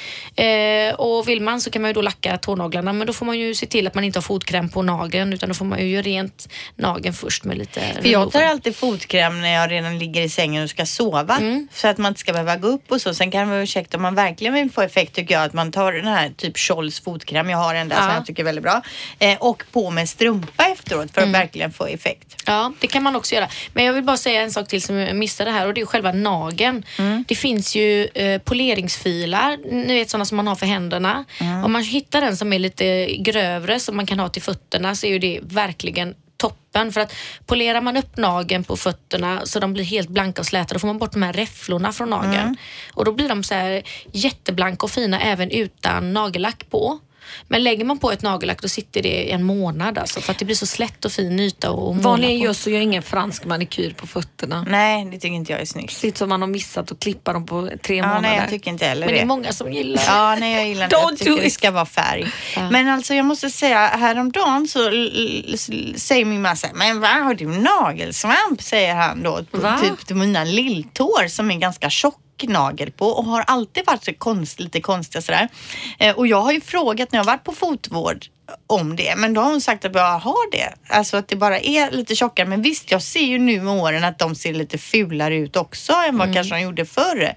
Eh, och vill man så kan man ju då lacka tånaglarna, men då får man ju se till att man inte har fotkräm på nageln, utan då får man ju rent nageln först med lite För jag tar alltid fotkräm när jag redan ligger i sängen och ska sova. Mm. Så att man inte ska behöva gå upp och så. Sen kan det vara ursäkta om man verkligen vill få effekt tycker jag att man tar den här typ Scholls fotkräm. Jag har en där som Ja. jag tycker är väldigt bra. Eh, och på med strumpa efteråt för att Mm. verkligen få effekt. Ja, det kan man också göra. Men jag vill bara säga en sak till som jag missade här och det är själva nageln. Mm. Det finns ju eh, poleringsfilar, ni vet sådana som man har för händerna. Mm. Om man hittar en som är lite grövre som man kan ha till fötterna så är ju det verkligen toppen. För att polerar man upp nageln på fötterna så de blir helt blanka och släta, då får man bort de här räfflorna från nageln. Mm. Och då blir de så jätteblanka och fina även utan nagellack på. Men lägger man på ett nagellack då sitter det i en månad alltså, för att det blir så slätt och fin yta Vanligen gör så gör ingen fransk manikyr på fötterna. Nej, det tycker inte jag är snyggt. Ut som man har missat att klippa dem på tre Ja, månader. nej, jag tycker inte heller Men det är det. många som gillar det. Ja, nej jag gillar inte. Don't Jag do tycker det ska vara färg. Ja. Men alltså jag måste säga, häromdagen så säger min man så här, men vad har du nagelsvamp? Säger han då. På, Va? typ till mina lilltår som är ganska tjock nagel på och har alltid varit så konst, lite konstiga sådär. Eh, och jag har ju frågat när jag varit på fotvård om det, men då har hon sagt att jag har det. Alltså att det bara är lite tjockare. Men visst, jag ser ju nu med åren att de ser lite fulare ut också än vad kanske de gjorde förr.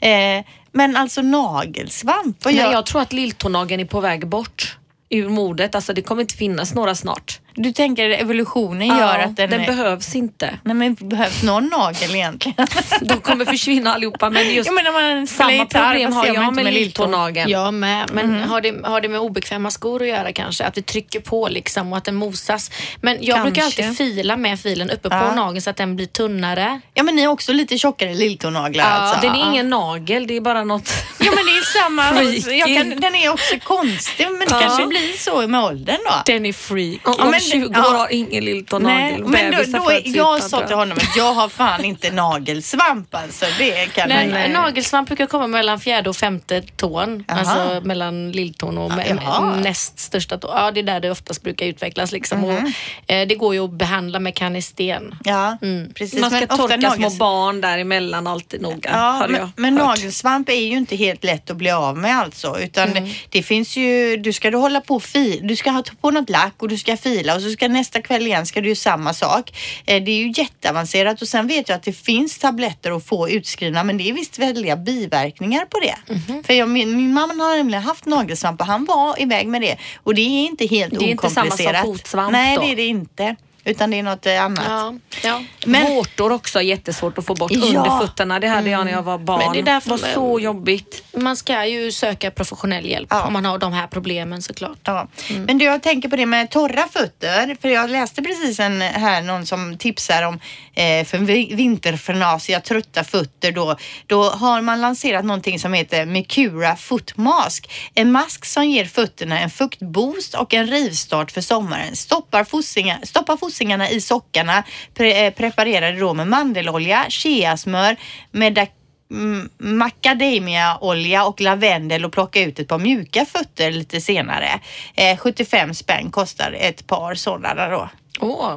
Eh, men alltså nagelsvamp, vad Nej, jag tror att lilltånageln är på väg bort ur modet. Alltså det kommer inte finnas några snart. Du tänker evolutionen gör att den, den är- behövs inte. Nej men behövs någon nagel egentligen? De kommer försvinna allihopa men just Jag menar man spelar samma gitarr, problem har man jag med lilltån? lilltånageln. Jag med, men Mhm. har, det, har det med obekväma skor att göra kanske? Att vi trycker på liksom och att den mosas. Men jag brukar Kanske. alltid fila med filen uppe på Ja. nageln så att den blir tunnare. Ja men ni har också lite tjockare lilltånaglar Ja, alltså? Den är ingen nagel, det är bara något... Ja men det är samma, kan, den är också konstig men det Ja. kanske blir så med åldern då. Den är free. Om, Ja, men- 20 ja. år har ingen lilltånagel. men då, då är, jag sa till honom att jag har fan inte nagelsvamp alltså. Det kan Men jag nagelsvamp brukar komma mellan fjärde och femte tån. Aha. Alltså mellan lilltån och jaha. näst största tån. Ja, det är där det oftast brukar utvecklas. Liksom. Mhm. och, eh, det går ju att behandla med kanisten. Ja, Mm. precis. Man ska Men torka små nagels- barn däremellan alltid noga. Ja, men, men nagelsvamp är ju inte helt lätt att bli av med alltså. Utan Mm. det, det finns ju, du ska du hålla på fi, du ska ha på något lack och du ska fila och så ska nästa kväll igen ska du göra samma sak. Eh, det är ju jätteavancerat och sen vet jag att det finns tabletter att få utskrivna men det är visst väldiga biverkningar på det. Mhm. För jag, min, min mamma har nämligen haft nagelsvamp och han var iväg med det och det är inte helt Det är inte samma som okomplicerat. fotsvamp Nej, då? det är det inte. Utan det är något eh, annat. Ja, ja. Men- Vårtor också jättesvårt att få bort Ja. under fötterna. Det hade jag när jag var barn. Men det är därför var så jobbigt. Man ska ju söka professionell hjälp Ja. om man har de här problemen såklart. Ja. Men du, jag tänker på det med torra fötter. För jag läste precis en här, någon som tipsar om eh, för vi- vinterförnasiga, trötta fötter. Då, då har man lanserat någonting som heter Mecura Foot Mask. En mask som ger fötterna en fuktboost och en rivstart för sommaren. Stoppar fossingar, stoppar fossingarna i sockarna, pre, eh, preparerade då med mandelolja, cheasmör, med mm, macadamiaolja och lavendel och plocka ut ett par mjuka fötter lite senare. Eh, 75 spänn kostar ett par sådana då. Åh.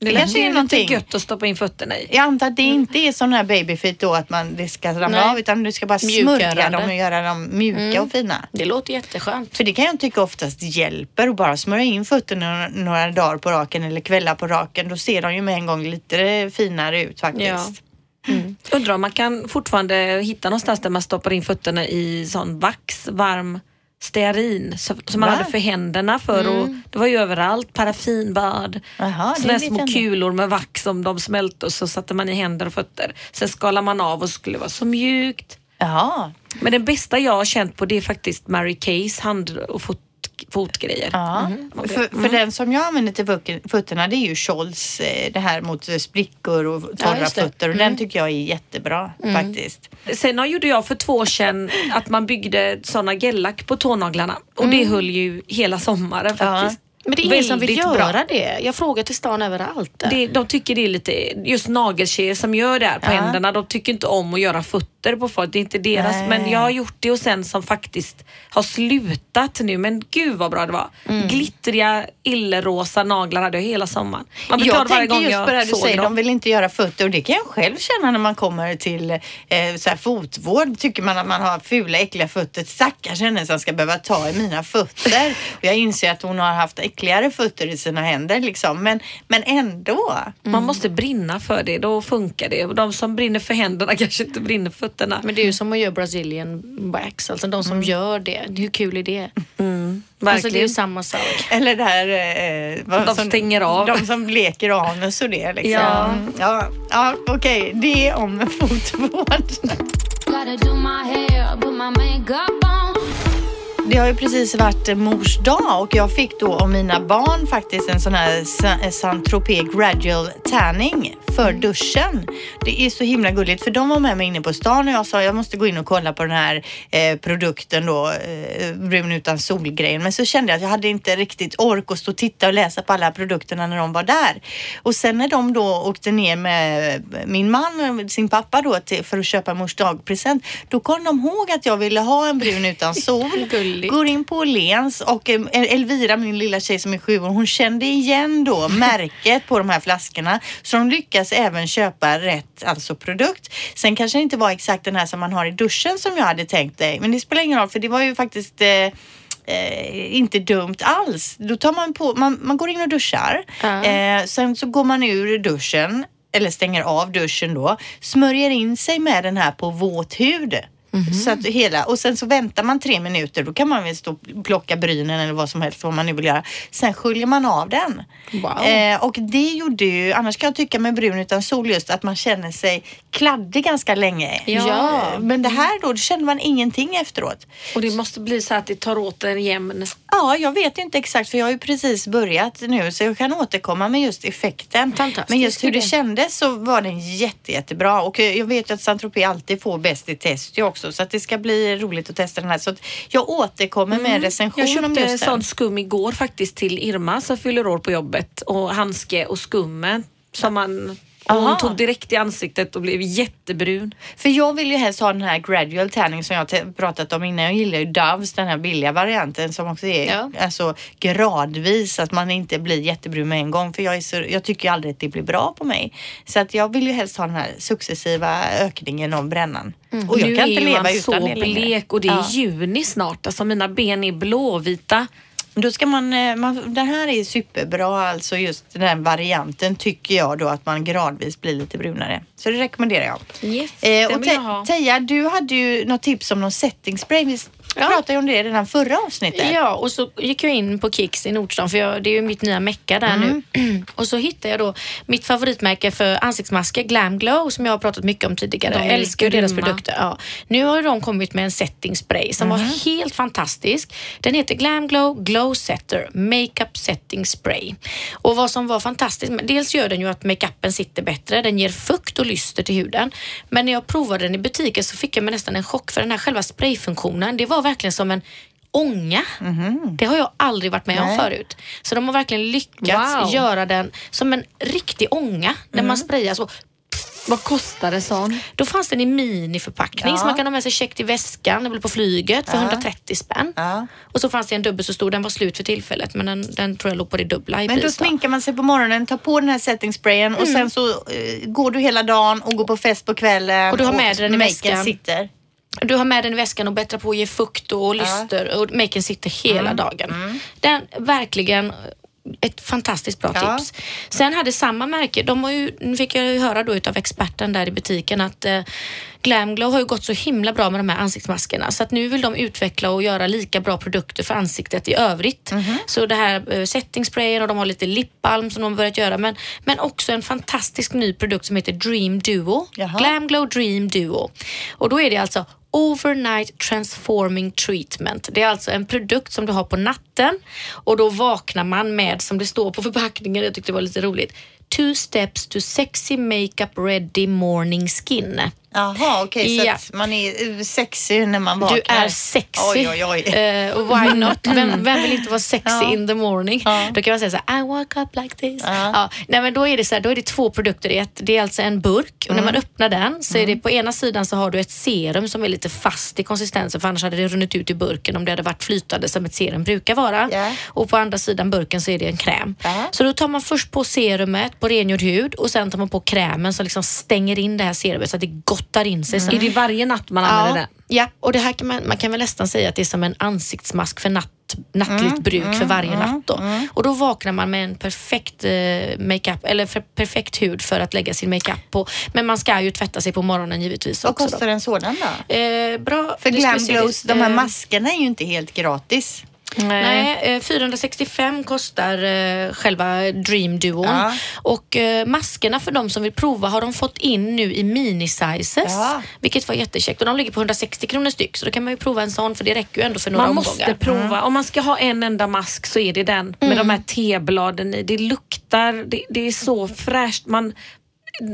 Det Det kanske är lite någonting. gött att stoppa in fötterna i. Jag antar att det inte är sån här babyfeet då att man, det ska ramla Nej. av utan du ska bara Mjukgörande. smörja dem och göra dem mjuka och fina. Det låter jätteskönt. För det kan jag tycka oftast hjälper att bara smörja in fötterna några dagar på raken eller kvällar på raken. Då ser de ju med en gång lite finare ut faktiskt. Ja. Undrar om man kan fortfarande hitta någonstans där man stoppar in fötterna i sån vax, varm stearin som man Va? hade för händerna för och det var ju överallt, paraffinbad, vet små kulor med vax som de smälte och så satte man i händer och fötter. Sen skalar man av och skulle vara så mjukt. Jaha. Men det bästa jag har känt på det är faktiskt Mary Kays hand och fot, fotgrejer. Ja. För, för den som jag använder till fötterna det är ju Scholls, eh, det här mot eh, sprickor och torra det. fötter och den tycker jag är jättebra faktiskt. Sen har gjorde jag för två år sedan att man byggde såna gellack på tånaglarna och det höll ju hela sommaren Ja. faktiskt. Men det är ingen som vill göra bra. det. Jag frågar till stan överallt. Det, de tycker det är lite, just nageltjejer som gör det här på Ja. händerna, de tycker inte om att göra fötter på folk. Det är inte deras. Nej. Men jag har gjort det och sen som faktiskt har slutat nu. Men gud vad bra det var. Mm. Glittriga illerosa naglar hade jag hela sommaren. Man blir Jag glad varje tänker gång just på det här du säger, de dem. vill inte göra fötter och det kan jag själv känna när man kommer till eh, så här fotvård. Tycker man att man har fula äckliga fötter, stackars henne som ska behöva ta i mina fötter. Och jag inser att hon har haft äckligare fötter i sina händer liksom. Men, men ändå. Man måste brinna för det, då funkar det. Och de som brinner för händerna kanske inte brinner för fötterna. Men det är ju som att göra Brazilian wax, alltså de som gör det. Hur kul är det? Mm, Alltså det är ju samma sak. Eller det här... Eh, vad De som- stänger av. De som leker anus och det liksom. Ja. ja, ja okej. Det om fotvård. Det har ju precis varit mors dag och jag fick då av mina barn faktiskt en sån här Saint-Tropez gradual tanning för duschen. Det är så himla gulligt för de var med mig inne på stan och jag sa jag måste gå in och kolla på den här eh, produkten då, eh, brun utan solgrejen. Men så kände jag att jag hade inte riktigt ork att stå och titta och läsa på alla produkterna när de var där. Och sen när de då åkte ner med min man, sin pappa då till, för att köpa mors dagpresent, då kom de ihåg att jag ville ha en brun utan sol. Gulligt. Går in på Åhléns och eh, Elvira, min lilla tjej som är sju år, hon kände igen då märket på de här flaskorna. Så de lyckas även köpa rätt alltså produkt. Sen kanske det inte var exakt den här som man har i duschen som jag hade tänkt dig. Men det spelar ingen roll för det var ju faktiskt eh, Eh, inte dumt alls. Då tar man på, man, man går in och duschar. Ja. Eh, sen så går man ur duschen, eller stänger av duschen då, smörjer in sig med den här på våt hud. Så att hela, och sen så väntar man tre minuter, då kan man väl stå och plocka brynen eller vad som helst vad man nu vill göra. Sen sköljer man av den. Wow. Eh, och det gjorde ju, annars kan jag tycka med brun utan sol just att man känner sig kladdig ganska länge. Ja. Eh, Men det här då, då känner man ingenting efteråt. Och det måste bli så att det tar åt en jämn. Ja, jag vet inte exakt för jag har ju precis börjat nu så jag kan återkomma med just effekten. Men just hur det kändes så var den jätte, jättebra och jag vet ju att Saint-Tropez alltid får bäst i test ju också så att det ska bli roligt att testa den här. Så jag återkommer med en recension Jag om köpte just den. skum igår faktiskt till Irma som fyller år på jobbet och handske och skummen som man och Aha. hon tog direkt i ansiktet och blev jättebrun. För jag vill ju helst ha den här gradual tanning som jag pratat om innan. Jag gillar ju Doves, den här billiga varianten som också är Ja. alltså, gradvis, att man inte blir jättebrun med en gång. För jag, är så, jag tycker ju aldrig att det blir bra på mig. Så att jag vill ju helst ha den här successiva ökningen av brännan. Och jag nu kan är inte leva man utan så det längre. blek och det är Ja. juni snart. Alltså mina ben är blåvita. Då ska man, eh, man, den här är superbra, alltså just den här varianten tycker jag då att man gradvis blir lite brunare. Så det rekommenderar jag. Yes, Eh, och. Teija, du hade ju något tips om någon setting spray. Vi Ja. pratade ju om det redan förra avsnittet. Ja, och så gick jag in på Kicks i Nordstan för jag, det är ju mitt nya mecka där nu. och så hittade jag då mitt favoritmärke för ansiktsmasker, Glam Glow, som jag har pratat mycket om tidigare. De Jag älskar ju deras grymma. produkter. Ja. Nu har de kommit med en setting spray som var helt fantastisk. Den heter Glam Glow Glow Setter Makeup Setting Spray. Och vad som var fantastiskt, dels gör den ju att makeupen sitter bättre, den ger fukt och lyster till huden. Men när jag provade den i butiken så fick jag mig nästan en chock för den här själva sprayfunktionen, det var verkligen som en ånga. Det har jag aldrig varit med Nej. om förut. Så de har verkligen lyckats Wow. göra den som en riktig ånga när man sprayar så. Vad kostar det sån? Då fanns den i miniförpackning Ja. så man kan ha med sig check till väskan eller på flyget för 130 spänn. Ja. Och så fanns det en dubbel så stor, den var slut för tillfället men den, den tror jag låg på det dubbla i Men då pris. då. sminkar man sig på morgonen, tar på den här setting sprayen och sen så eh, går du hela dagen och går på fest på kvällen. Och du har med den i väskan. sitter. Du har med den i väskan och bättrar på att ge fukt och lyster och maken sitter hela Mm. dagen. Den verkligen ett fantastiskt bra Ja. tips. Sen hade samma märke, de har ju, nu fick jag ju höra då utav experten där i butiken att eh, Glamglow har ju gått så himla bra med de här ansiktsmaskerna så att nu vill de utveckla och göra lika bra produkter för ansiktet i övrigt. Mhm. Så det här eh, setting sprayen och de har lite lipbalm som de har börjat göra men, men också en fantastisk ny produkt som heter Dream Duo. Jaha. Glam Glow Dream Duo. Och då är det alltså Overnight Transforming Treatment. Det är alltså en produkt som du har på natten och då vaknar man med, som det står på förpackningen, jag tyckte det var lite roligt, Two steps to sexy makeup ready morning skin. Jaha, okej så Ja. att man är eh, sexy när man vaknar. Du är sexy. Oj, oj, oj. Och why not? Vem, vem vill inte vara sexy Ja. in the morning? Ja. Då kan man säga så här, I woke up like this. Ja. Nej, men då är det så här, då är det två produkter i ett. Det är alltså en burk och när Mm. man öppnar den så är det på ena sidan så har du ett serum som är lite fast i konsistensen för annars hade det runnit ut i burken om det hade varit flytande som ett serum brukar vara. Ja. Och på andra sidan burken så är det en kräm. Ja. Så då tar man först på serumet på rengjord hud och sen tar man på krämen som liksom stänger in det här serumet så att det gottar in sig. Mm. Är det varje natt man använder den? Ja, och det här kan man, man kan väl nästan säga att det är som en ansiktsmask för natt, nattligt bruk för varje natt. Då. Och då vaknar man med en perfekt eh, makeup, eller för, perfekt hud för att lägga sin makeup på. Men man ska ju tvätta sig på morgonen givetvis Vad också. då. kostar en sådan då? Eh, bra. För Glam. Glows, de här Eh, maskerna är ju inte helt gratis. Nej, eh, 465 kostar eh, själva Dream Duon. Ja. Och eh, maskerna för de som vill prova har de fått in nu i mini-sizes. Ja. Vilket var jättekäckt. Och de ligger på 160 kronor styck. Så då kan man ju prova en sån för det räcker ju ändå för några Man omgångar. måste prova. Om man ska ha en enda mask så är det den med de här tebladen i. Det luktar, det, det är så fräscht. Man,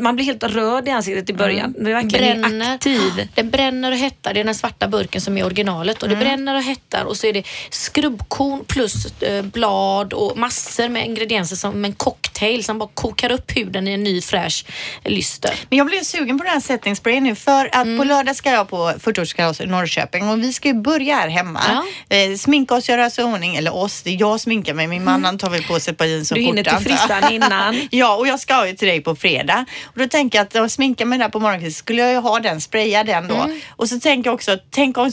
man blir helt röd i ansiktet i början. Det är verkligen bränner. aktiv. Den bränner och hettar. Det är den svarta burken som är originalet. Och Mm. Det bränner och hettar och så är det skrubbkorn plus eh, blad och massor med ingredienser som en cocktail som bara kokar upp huden i en ny fräsch lyster. Men jag blev sugen på den här setting spray nu för att Mm. på lördag ska jag på 40-årskalas i Norrköping och vi ska ju börja här hemma. Eh, sminka oss, göra oss i ordning. Eller oss, det är jag sminkar mig. Min man han tar väl på sig ett par jeans och Du hinner skjorta, till frissan innan. ja, och jag ska ju till dig på fredag. Och då tänker jag att jag sminkar mig där på morgonkvisten skulle jag ju ha den, spraya den då. Mm. Och så tänker jag också, tänk om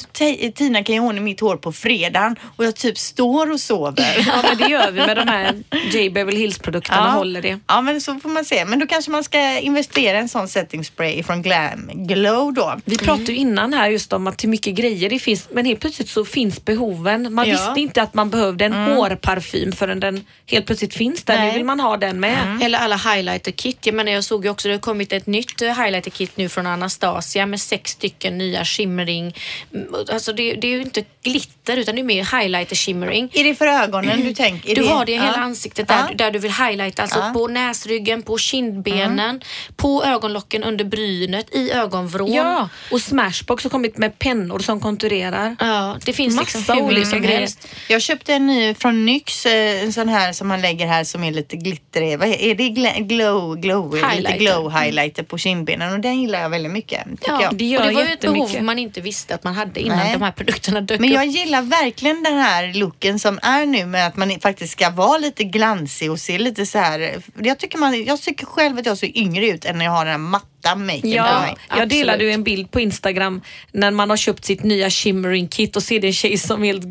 Tina kan göra ordning mitt hår på fredagen och jag typ står och sover. Ja, men det gör vi med de här J. Beverly Hills-produkterna. Håller det. Ja, men så får man se. Men då kanske man ska investera i en sån setting spray från Glam Glow då. Vi pratade ju innan här just om att hur mycket grejer det finns men helt plötsligt så finns behoven. Man Ja. visste inte att man behövde en hårparfym förrän den helt plötsligt finns där. Nu Nej. vill man ha den med. Eller alla highlighter kit. Jag menar jag såg ju också det har kommit ett nytt eh, highlighter kit nu från Anastasia med sex stycken nya shimmering. Mm, Alltså det, det är ju inte glitter utan det är mer highlighter shimmering. Är det för ögonen du tänker? Du det... har det i hela Ja. ansiktet där, Ja. där du vill highlighta. Alltså Ja. på näsryggen, på kindbenen, på ögonlocken under brynet, i ögonvrån. Ja, och Smashbox har kommit med pennor som konturerar. Ja, det finns Massa liksom hur olika som grejer. helst. Jag köpte en ny från NYX, eh, en sån här som man lägger här som är lite glittrig. Vad är det? Glow, glow, Highlighter. Glow highlighter på kindbenen och den gillar jag väldigt mycket. Ja, jag. det gör och det var ju ett behov man inte visste att man hade innan Nej. de här produkterna dök Men upp. jag gillar verkligen den här looken som är nu med att man faktiskt ska vara lite glansig och se lite så här. Jag tycker, man, jag tycker själv att jag ser yngre ut än när jag har den här matta maken på Ja, mig. jag delade ju en bild på Instagram när man har köpt sitt nya shimmering kit och ser det en tjej som är helt,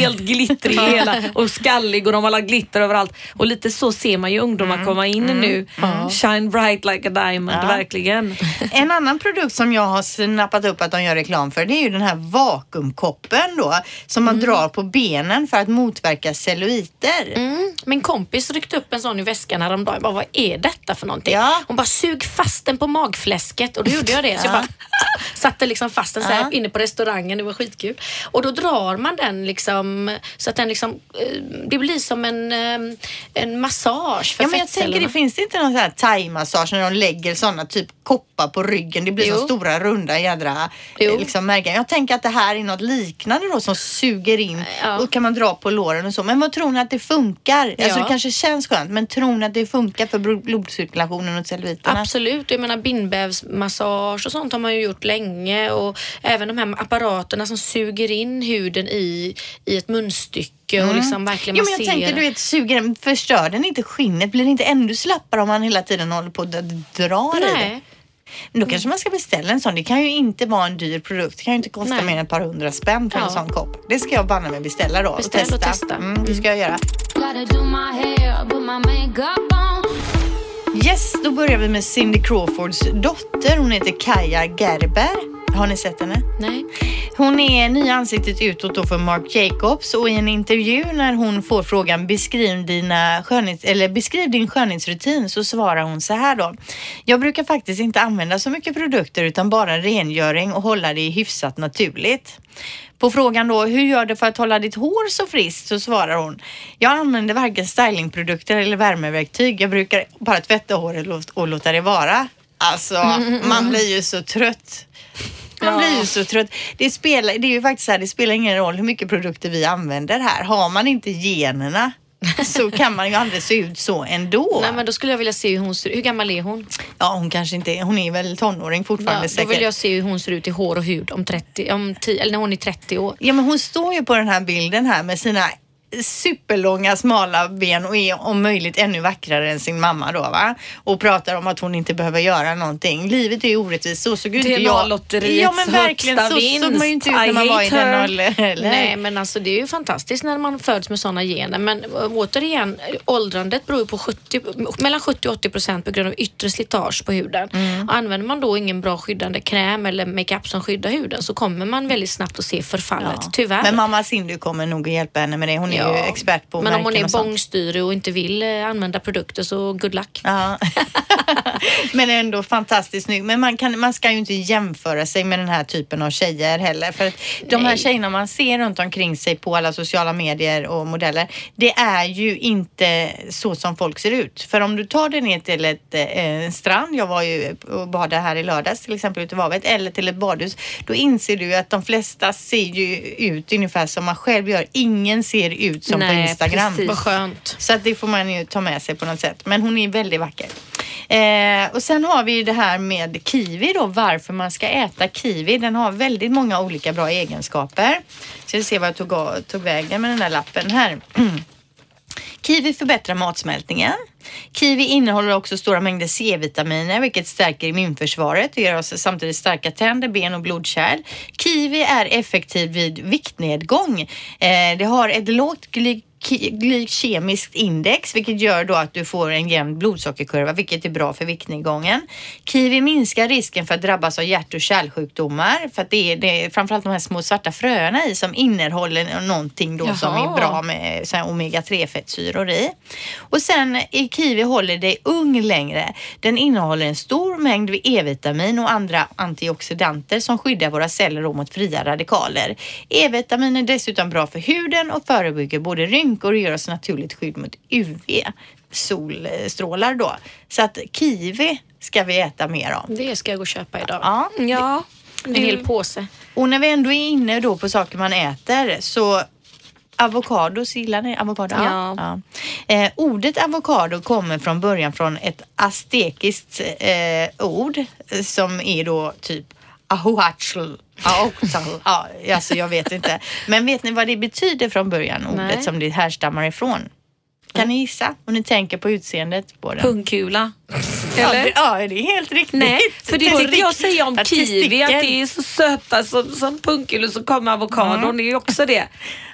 helt glittrig hela och skallig och de har lagt glitter överallt. Och lite så ser man ju ungdomar komma in nu. Shine bright like a diamond, Ja. verkligen. En annan produkt som jag har snappat upp att de gör reklam för det är ju den här vakuumkoppen då som man drar på benen för att motverka celluliter. Mm. Min kompis ryckte upp en sån i väskan häromdagen. Jag bara, vad är detta för någonting? Ja. Hon bara, sug fast den på magfläsket. Och då gjorde jag det. Så jag Ja. bara satte liksom fast den så här inne på restaurangen. Det var skitkul. Och då drar man den liksom så att den liksom, eh, det blir som en, eh, en massage för Ja, men jag tänker, det finns det inte någon sån här thai-massage när de lägger sådana typ koppar på ryggen? Det blir Jo. så stora runda jädra Jo. eh, liksom, märken. Jag tänker att det här är något liknande då som suger in Ja. och kan man dra på låren och så. Men vad tror ni att det funkar? Alltså Ja. det kanske känns skönt men tror ni att det funkar för blod- blodcirkulationen och celluliterna? Absolut, jag menar bindvävsmassage och sånt har man ju gjort länge och även de här apparaterna som suger in huden i, i ett munstycke och liksom verkligen Jo men jag masserar. tänker du vet, suger den, förstör den inte skinnet? Blir det inte ännu slappare om man hela tiden håller på och d- drar i det? Nej. Men Då kanske man ska beställa en sån. Det kan ju inte vara en dyr produkt. Det kan ju inte kosta Nej. mer än ett par hundra spänn för en Ja. sån kopp. Det ska jag banne mig beställa då Beställ och och testa. testa. Mm, det ska jag göra. Yes, då börjar vi med Cindy Crawfords dotter. Hon heter Kaja Gerber. Har ni sett henne? Nej. Hon är nya ansiktet utåt då för Marc Jacobs och i en intervju när hon får frågan beskriv, dina skönhets, eller beskriv din skönhetsrutin så svarar hon så här då. Jag brukar faktiskt inte använda så mycket produkter utan bara rengöring och hålla det hyfsat naturligt. På frågan då, hur gör du för att hålla ditt hår så friskt? Så svarar hon, jag använder varken stylingprodukter eller värmeverktyg. Jag brukar bara tvätta håret och låt- och låta det vara. Alltså, man blir ju så trött. Man blir ju så trött. Det, spelar, det är ju faktiskt så här, det spelar ingen roll hur mycket produkter vi använder här. Har man inte generna så kan man ju aldrig se ut så ändå. Nej men då skulle jag vilja se hur hon ser Hur gammal är hon? Ja, hon kanske inte är, hon är väl tonåring Ja, fortfarande då säkert. vill jag se hur hon ser ut i hår och hud om 30, om 10, eller när hon är 30 år. Ja, men hon står ju på den här bilden här med sina superlånga smala ben och är om möjligt ännu vackrare än sin mamma då va? Och pratar om att hon inte behöver göra någonting. Livet är orättvist. Så såg inte jag... DNA-lotteriets Ja men verkligen, högsta så såg man ju inte ut när man var i den åldern. Nej men alltså det är ju fantastiskt när man föds med sådana gener. Men äh, återigen, åldrandet beror ju på 70, mellan 70 och 80 procent på grund av yttre slitage på huden. Mm. Använder man då ingen bra skyddande kräm eller makeup som skyddar huden så kommer man väldigt snabbt att se förfallet, Ja. tyvärr. Men mamma Cindy kommer nog att hjälpa henne med det. Hon är ju expert på Men om hon är bångstyrig och inte vill eh, använda produkter så good luck. Ja. men ändå fantastiskt snygg. Men man, kan, man ska ju inte jämföra sig med den här typen av tjejer heller. För att de här Nej. tjejerna man ser runt omkring sig på alla sociala medier och modeller, det är ju inte så som folk ser ut. För om du tar dig ner till ett, eh, en strand, jag var ju och badade här i lördags till exempel ute i havet, eller till ett badhus, då inser du att de flesta ser ju ut ungefär som man själv gör. Ingen ser ut som på Nej, Instagram. precis. Vad skönt. Så att det får man ju ta med sig på något sätt. Men hon är väldigt vacker. Eh, och sen har vi ju det här med kiwi då, varför man ska äta kiwi. Den har väldigt många olika bra egenskaper. Så vi ser vad jag tog, tog vägen med den där lappen här. Kiwi förbättrar matsmältningen. Kiwi innehåller också stora mängder C-vitaminer vilket stärker immunförsvaret och ger oss samtidigt starka tänder, ben och blodkärl. Kiwi är effektiv vid viktnedgång. Eh, det har ett lågt gly glykemiskt index vilket gör då att du får en jämn blodsockerkurva vilket är bra för viktnedgången. Kiwi minskar risken för att drabbas av hjärt och kärlsjukdomar för att det är, det är framförallt de här små svarta fröna i som innehåller någonting då som är Jaha. bra med så här omega-3 fettsyror i. Och sen i kiwi håller dig ung längre. Den innehåller en stor mängd E-vitamin och andra antioxidanter som skyddar våra celler mot fria radikaler. E-vitamin är dessutom bra för huden och förebygger både rynkor och ger oss naturligt skydd mot UV solstrålar då. Så att kiwi ska vi äta mer av. Det ska jag gå och köpa idag. Ja. Ja. En hel påse. Och när vi ändå är inne då på saker man äter så Avokados, gillar ni avokado? Ja. ja. Eh, ordet avokado kommer från början från ett aztekiskt eh, ord som är då typ ahuachel. Ahuachel. Ja, alltså jag vet inte. Men vet ni vad det betyder från början, ordet Nej. som det härstammar ifrån? Kan ni gissa? Om ni tänker på utseendet på den. Pungkula. Ja, Eller? det, ja, det är helt riktigt. Nej, för det hörde jag säga om kiwi, att det är så söta som, som punkulor så kommer avokadon. Det är ju också det.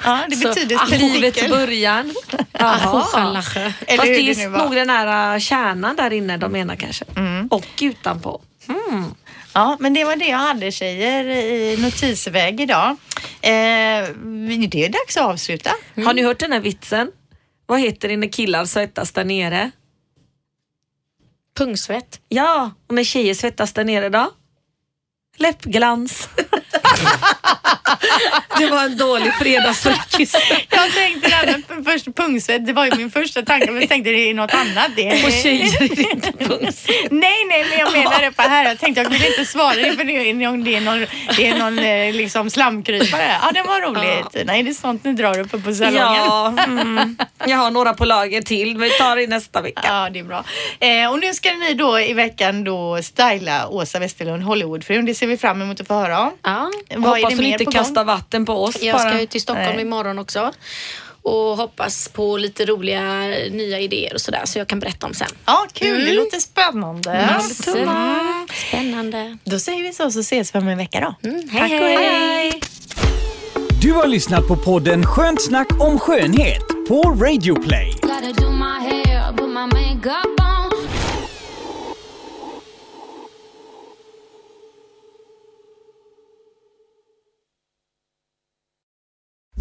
Ja, det Så, betyder ah, livets början. Jaha. Fast det är nog den här äh, kärnan där inne de menar kanske. Och utanpå. Mm. Ja, men det var det jag hade tjejer i notisväg idag. Eh, det är dags att avsluta. Har ni hört den här vitsen? Vad heter det när killar svettas där nere? Pungsvett. Ja, och när tjejer svettas där nere då? Läppglans. det var en dålig fredagsfräckis. Jag tänkte det med först pungsvett, det var ju min första tanke, men jag tänkte det är något annat. Det är... Och tjejer är det inte pungsvett. Nej, nej, men jag menar det på här. Jag tänkte jag kunde inte svara det för det är någon, det är någon, det är någon eh, liksom slamkrypare. Ja, det var roligt. Nej, det är sånt ni drar uppe på salongen. Ja, mm. jag har några på lager till. Vi tar det nästa vecka. Ja, det är bra. Eh, och nu ska ni då i veckan då styla Åsa Westerlund, Hollywoodfrun. Det ser vi fram emot att få höra om. Ja. Vad är det mer inte på gång? vatten på oss Jag bara. ska ju till Stockholm Nej. imorgon också och hoppas på lite roliga nya idéer och sådär så jag kan berätta om sen. Ja, kul. Det låter spännande. Mm. Spännande. Då säger vi så, så ses vi om en vecka då. Mm, hej, Tack och hej. hej. Du har lyssnat på podden Skönt snack om skönhet på Radio Play.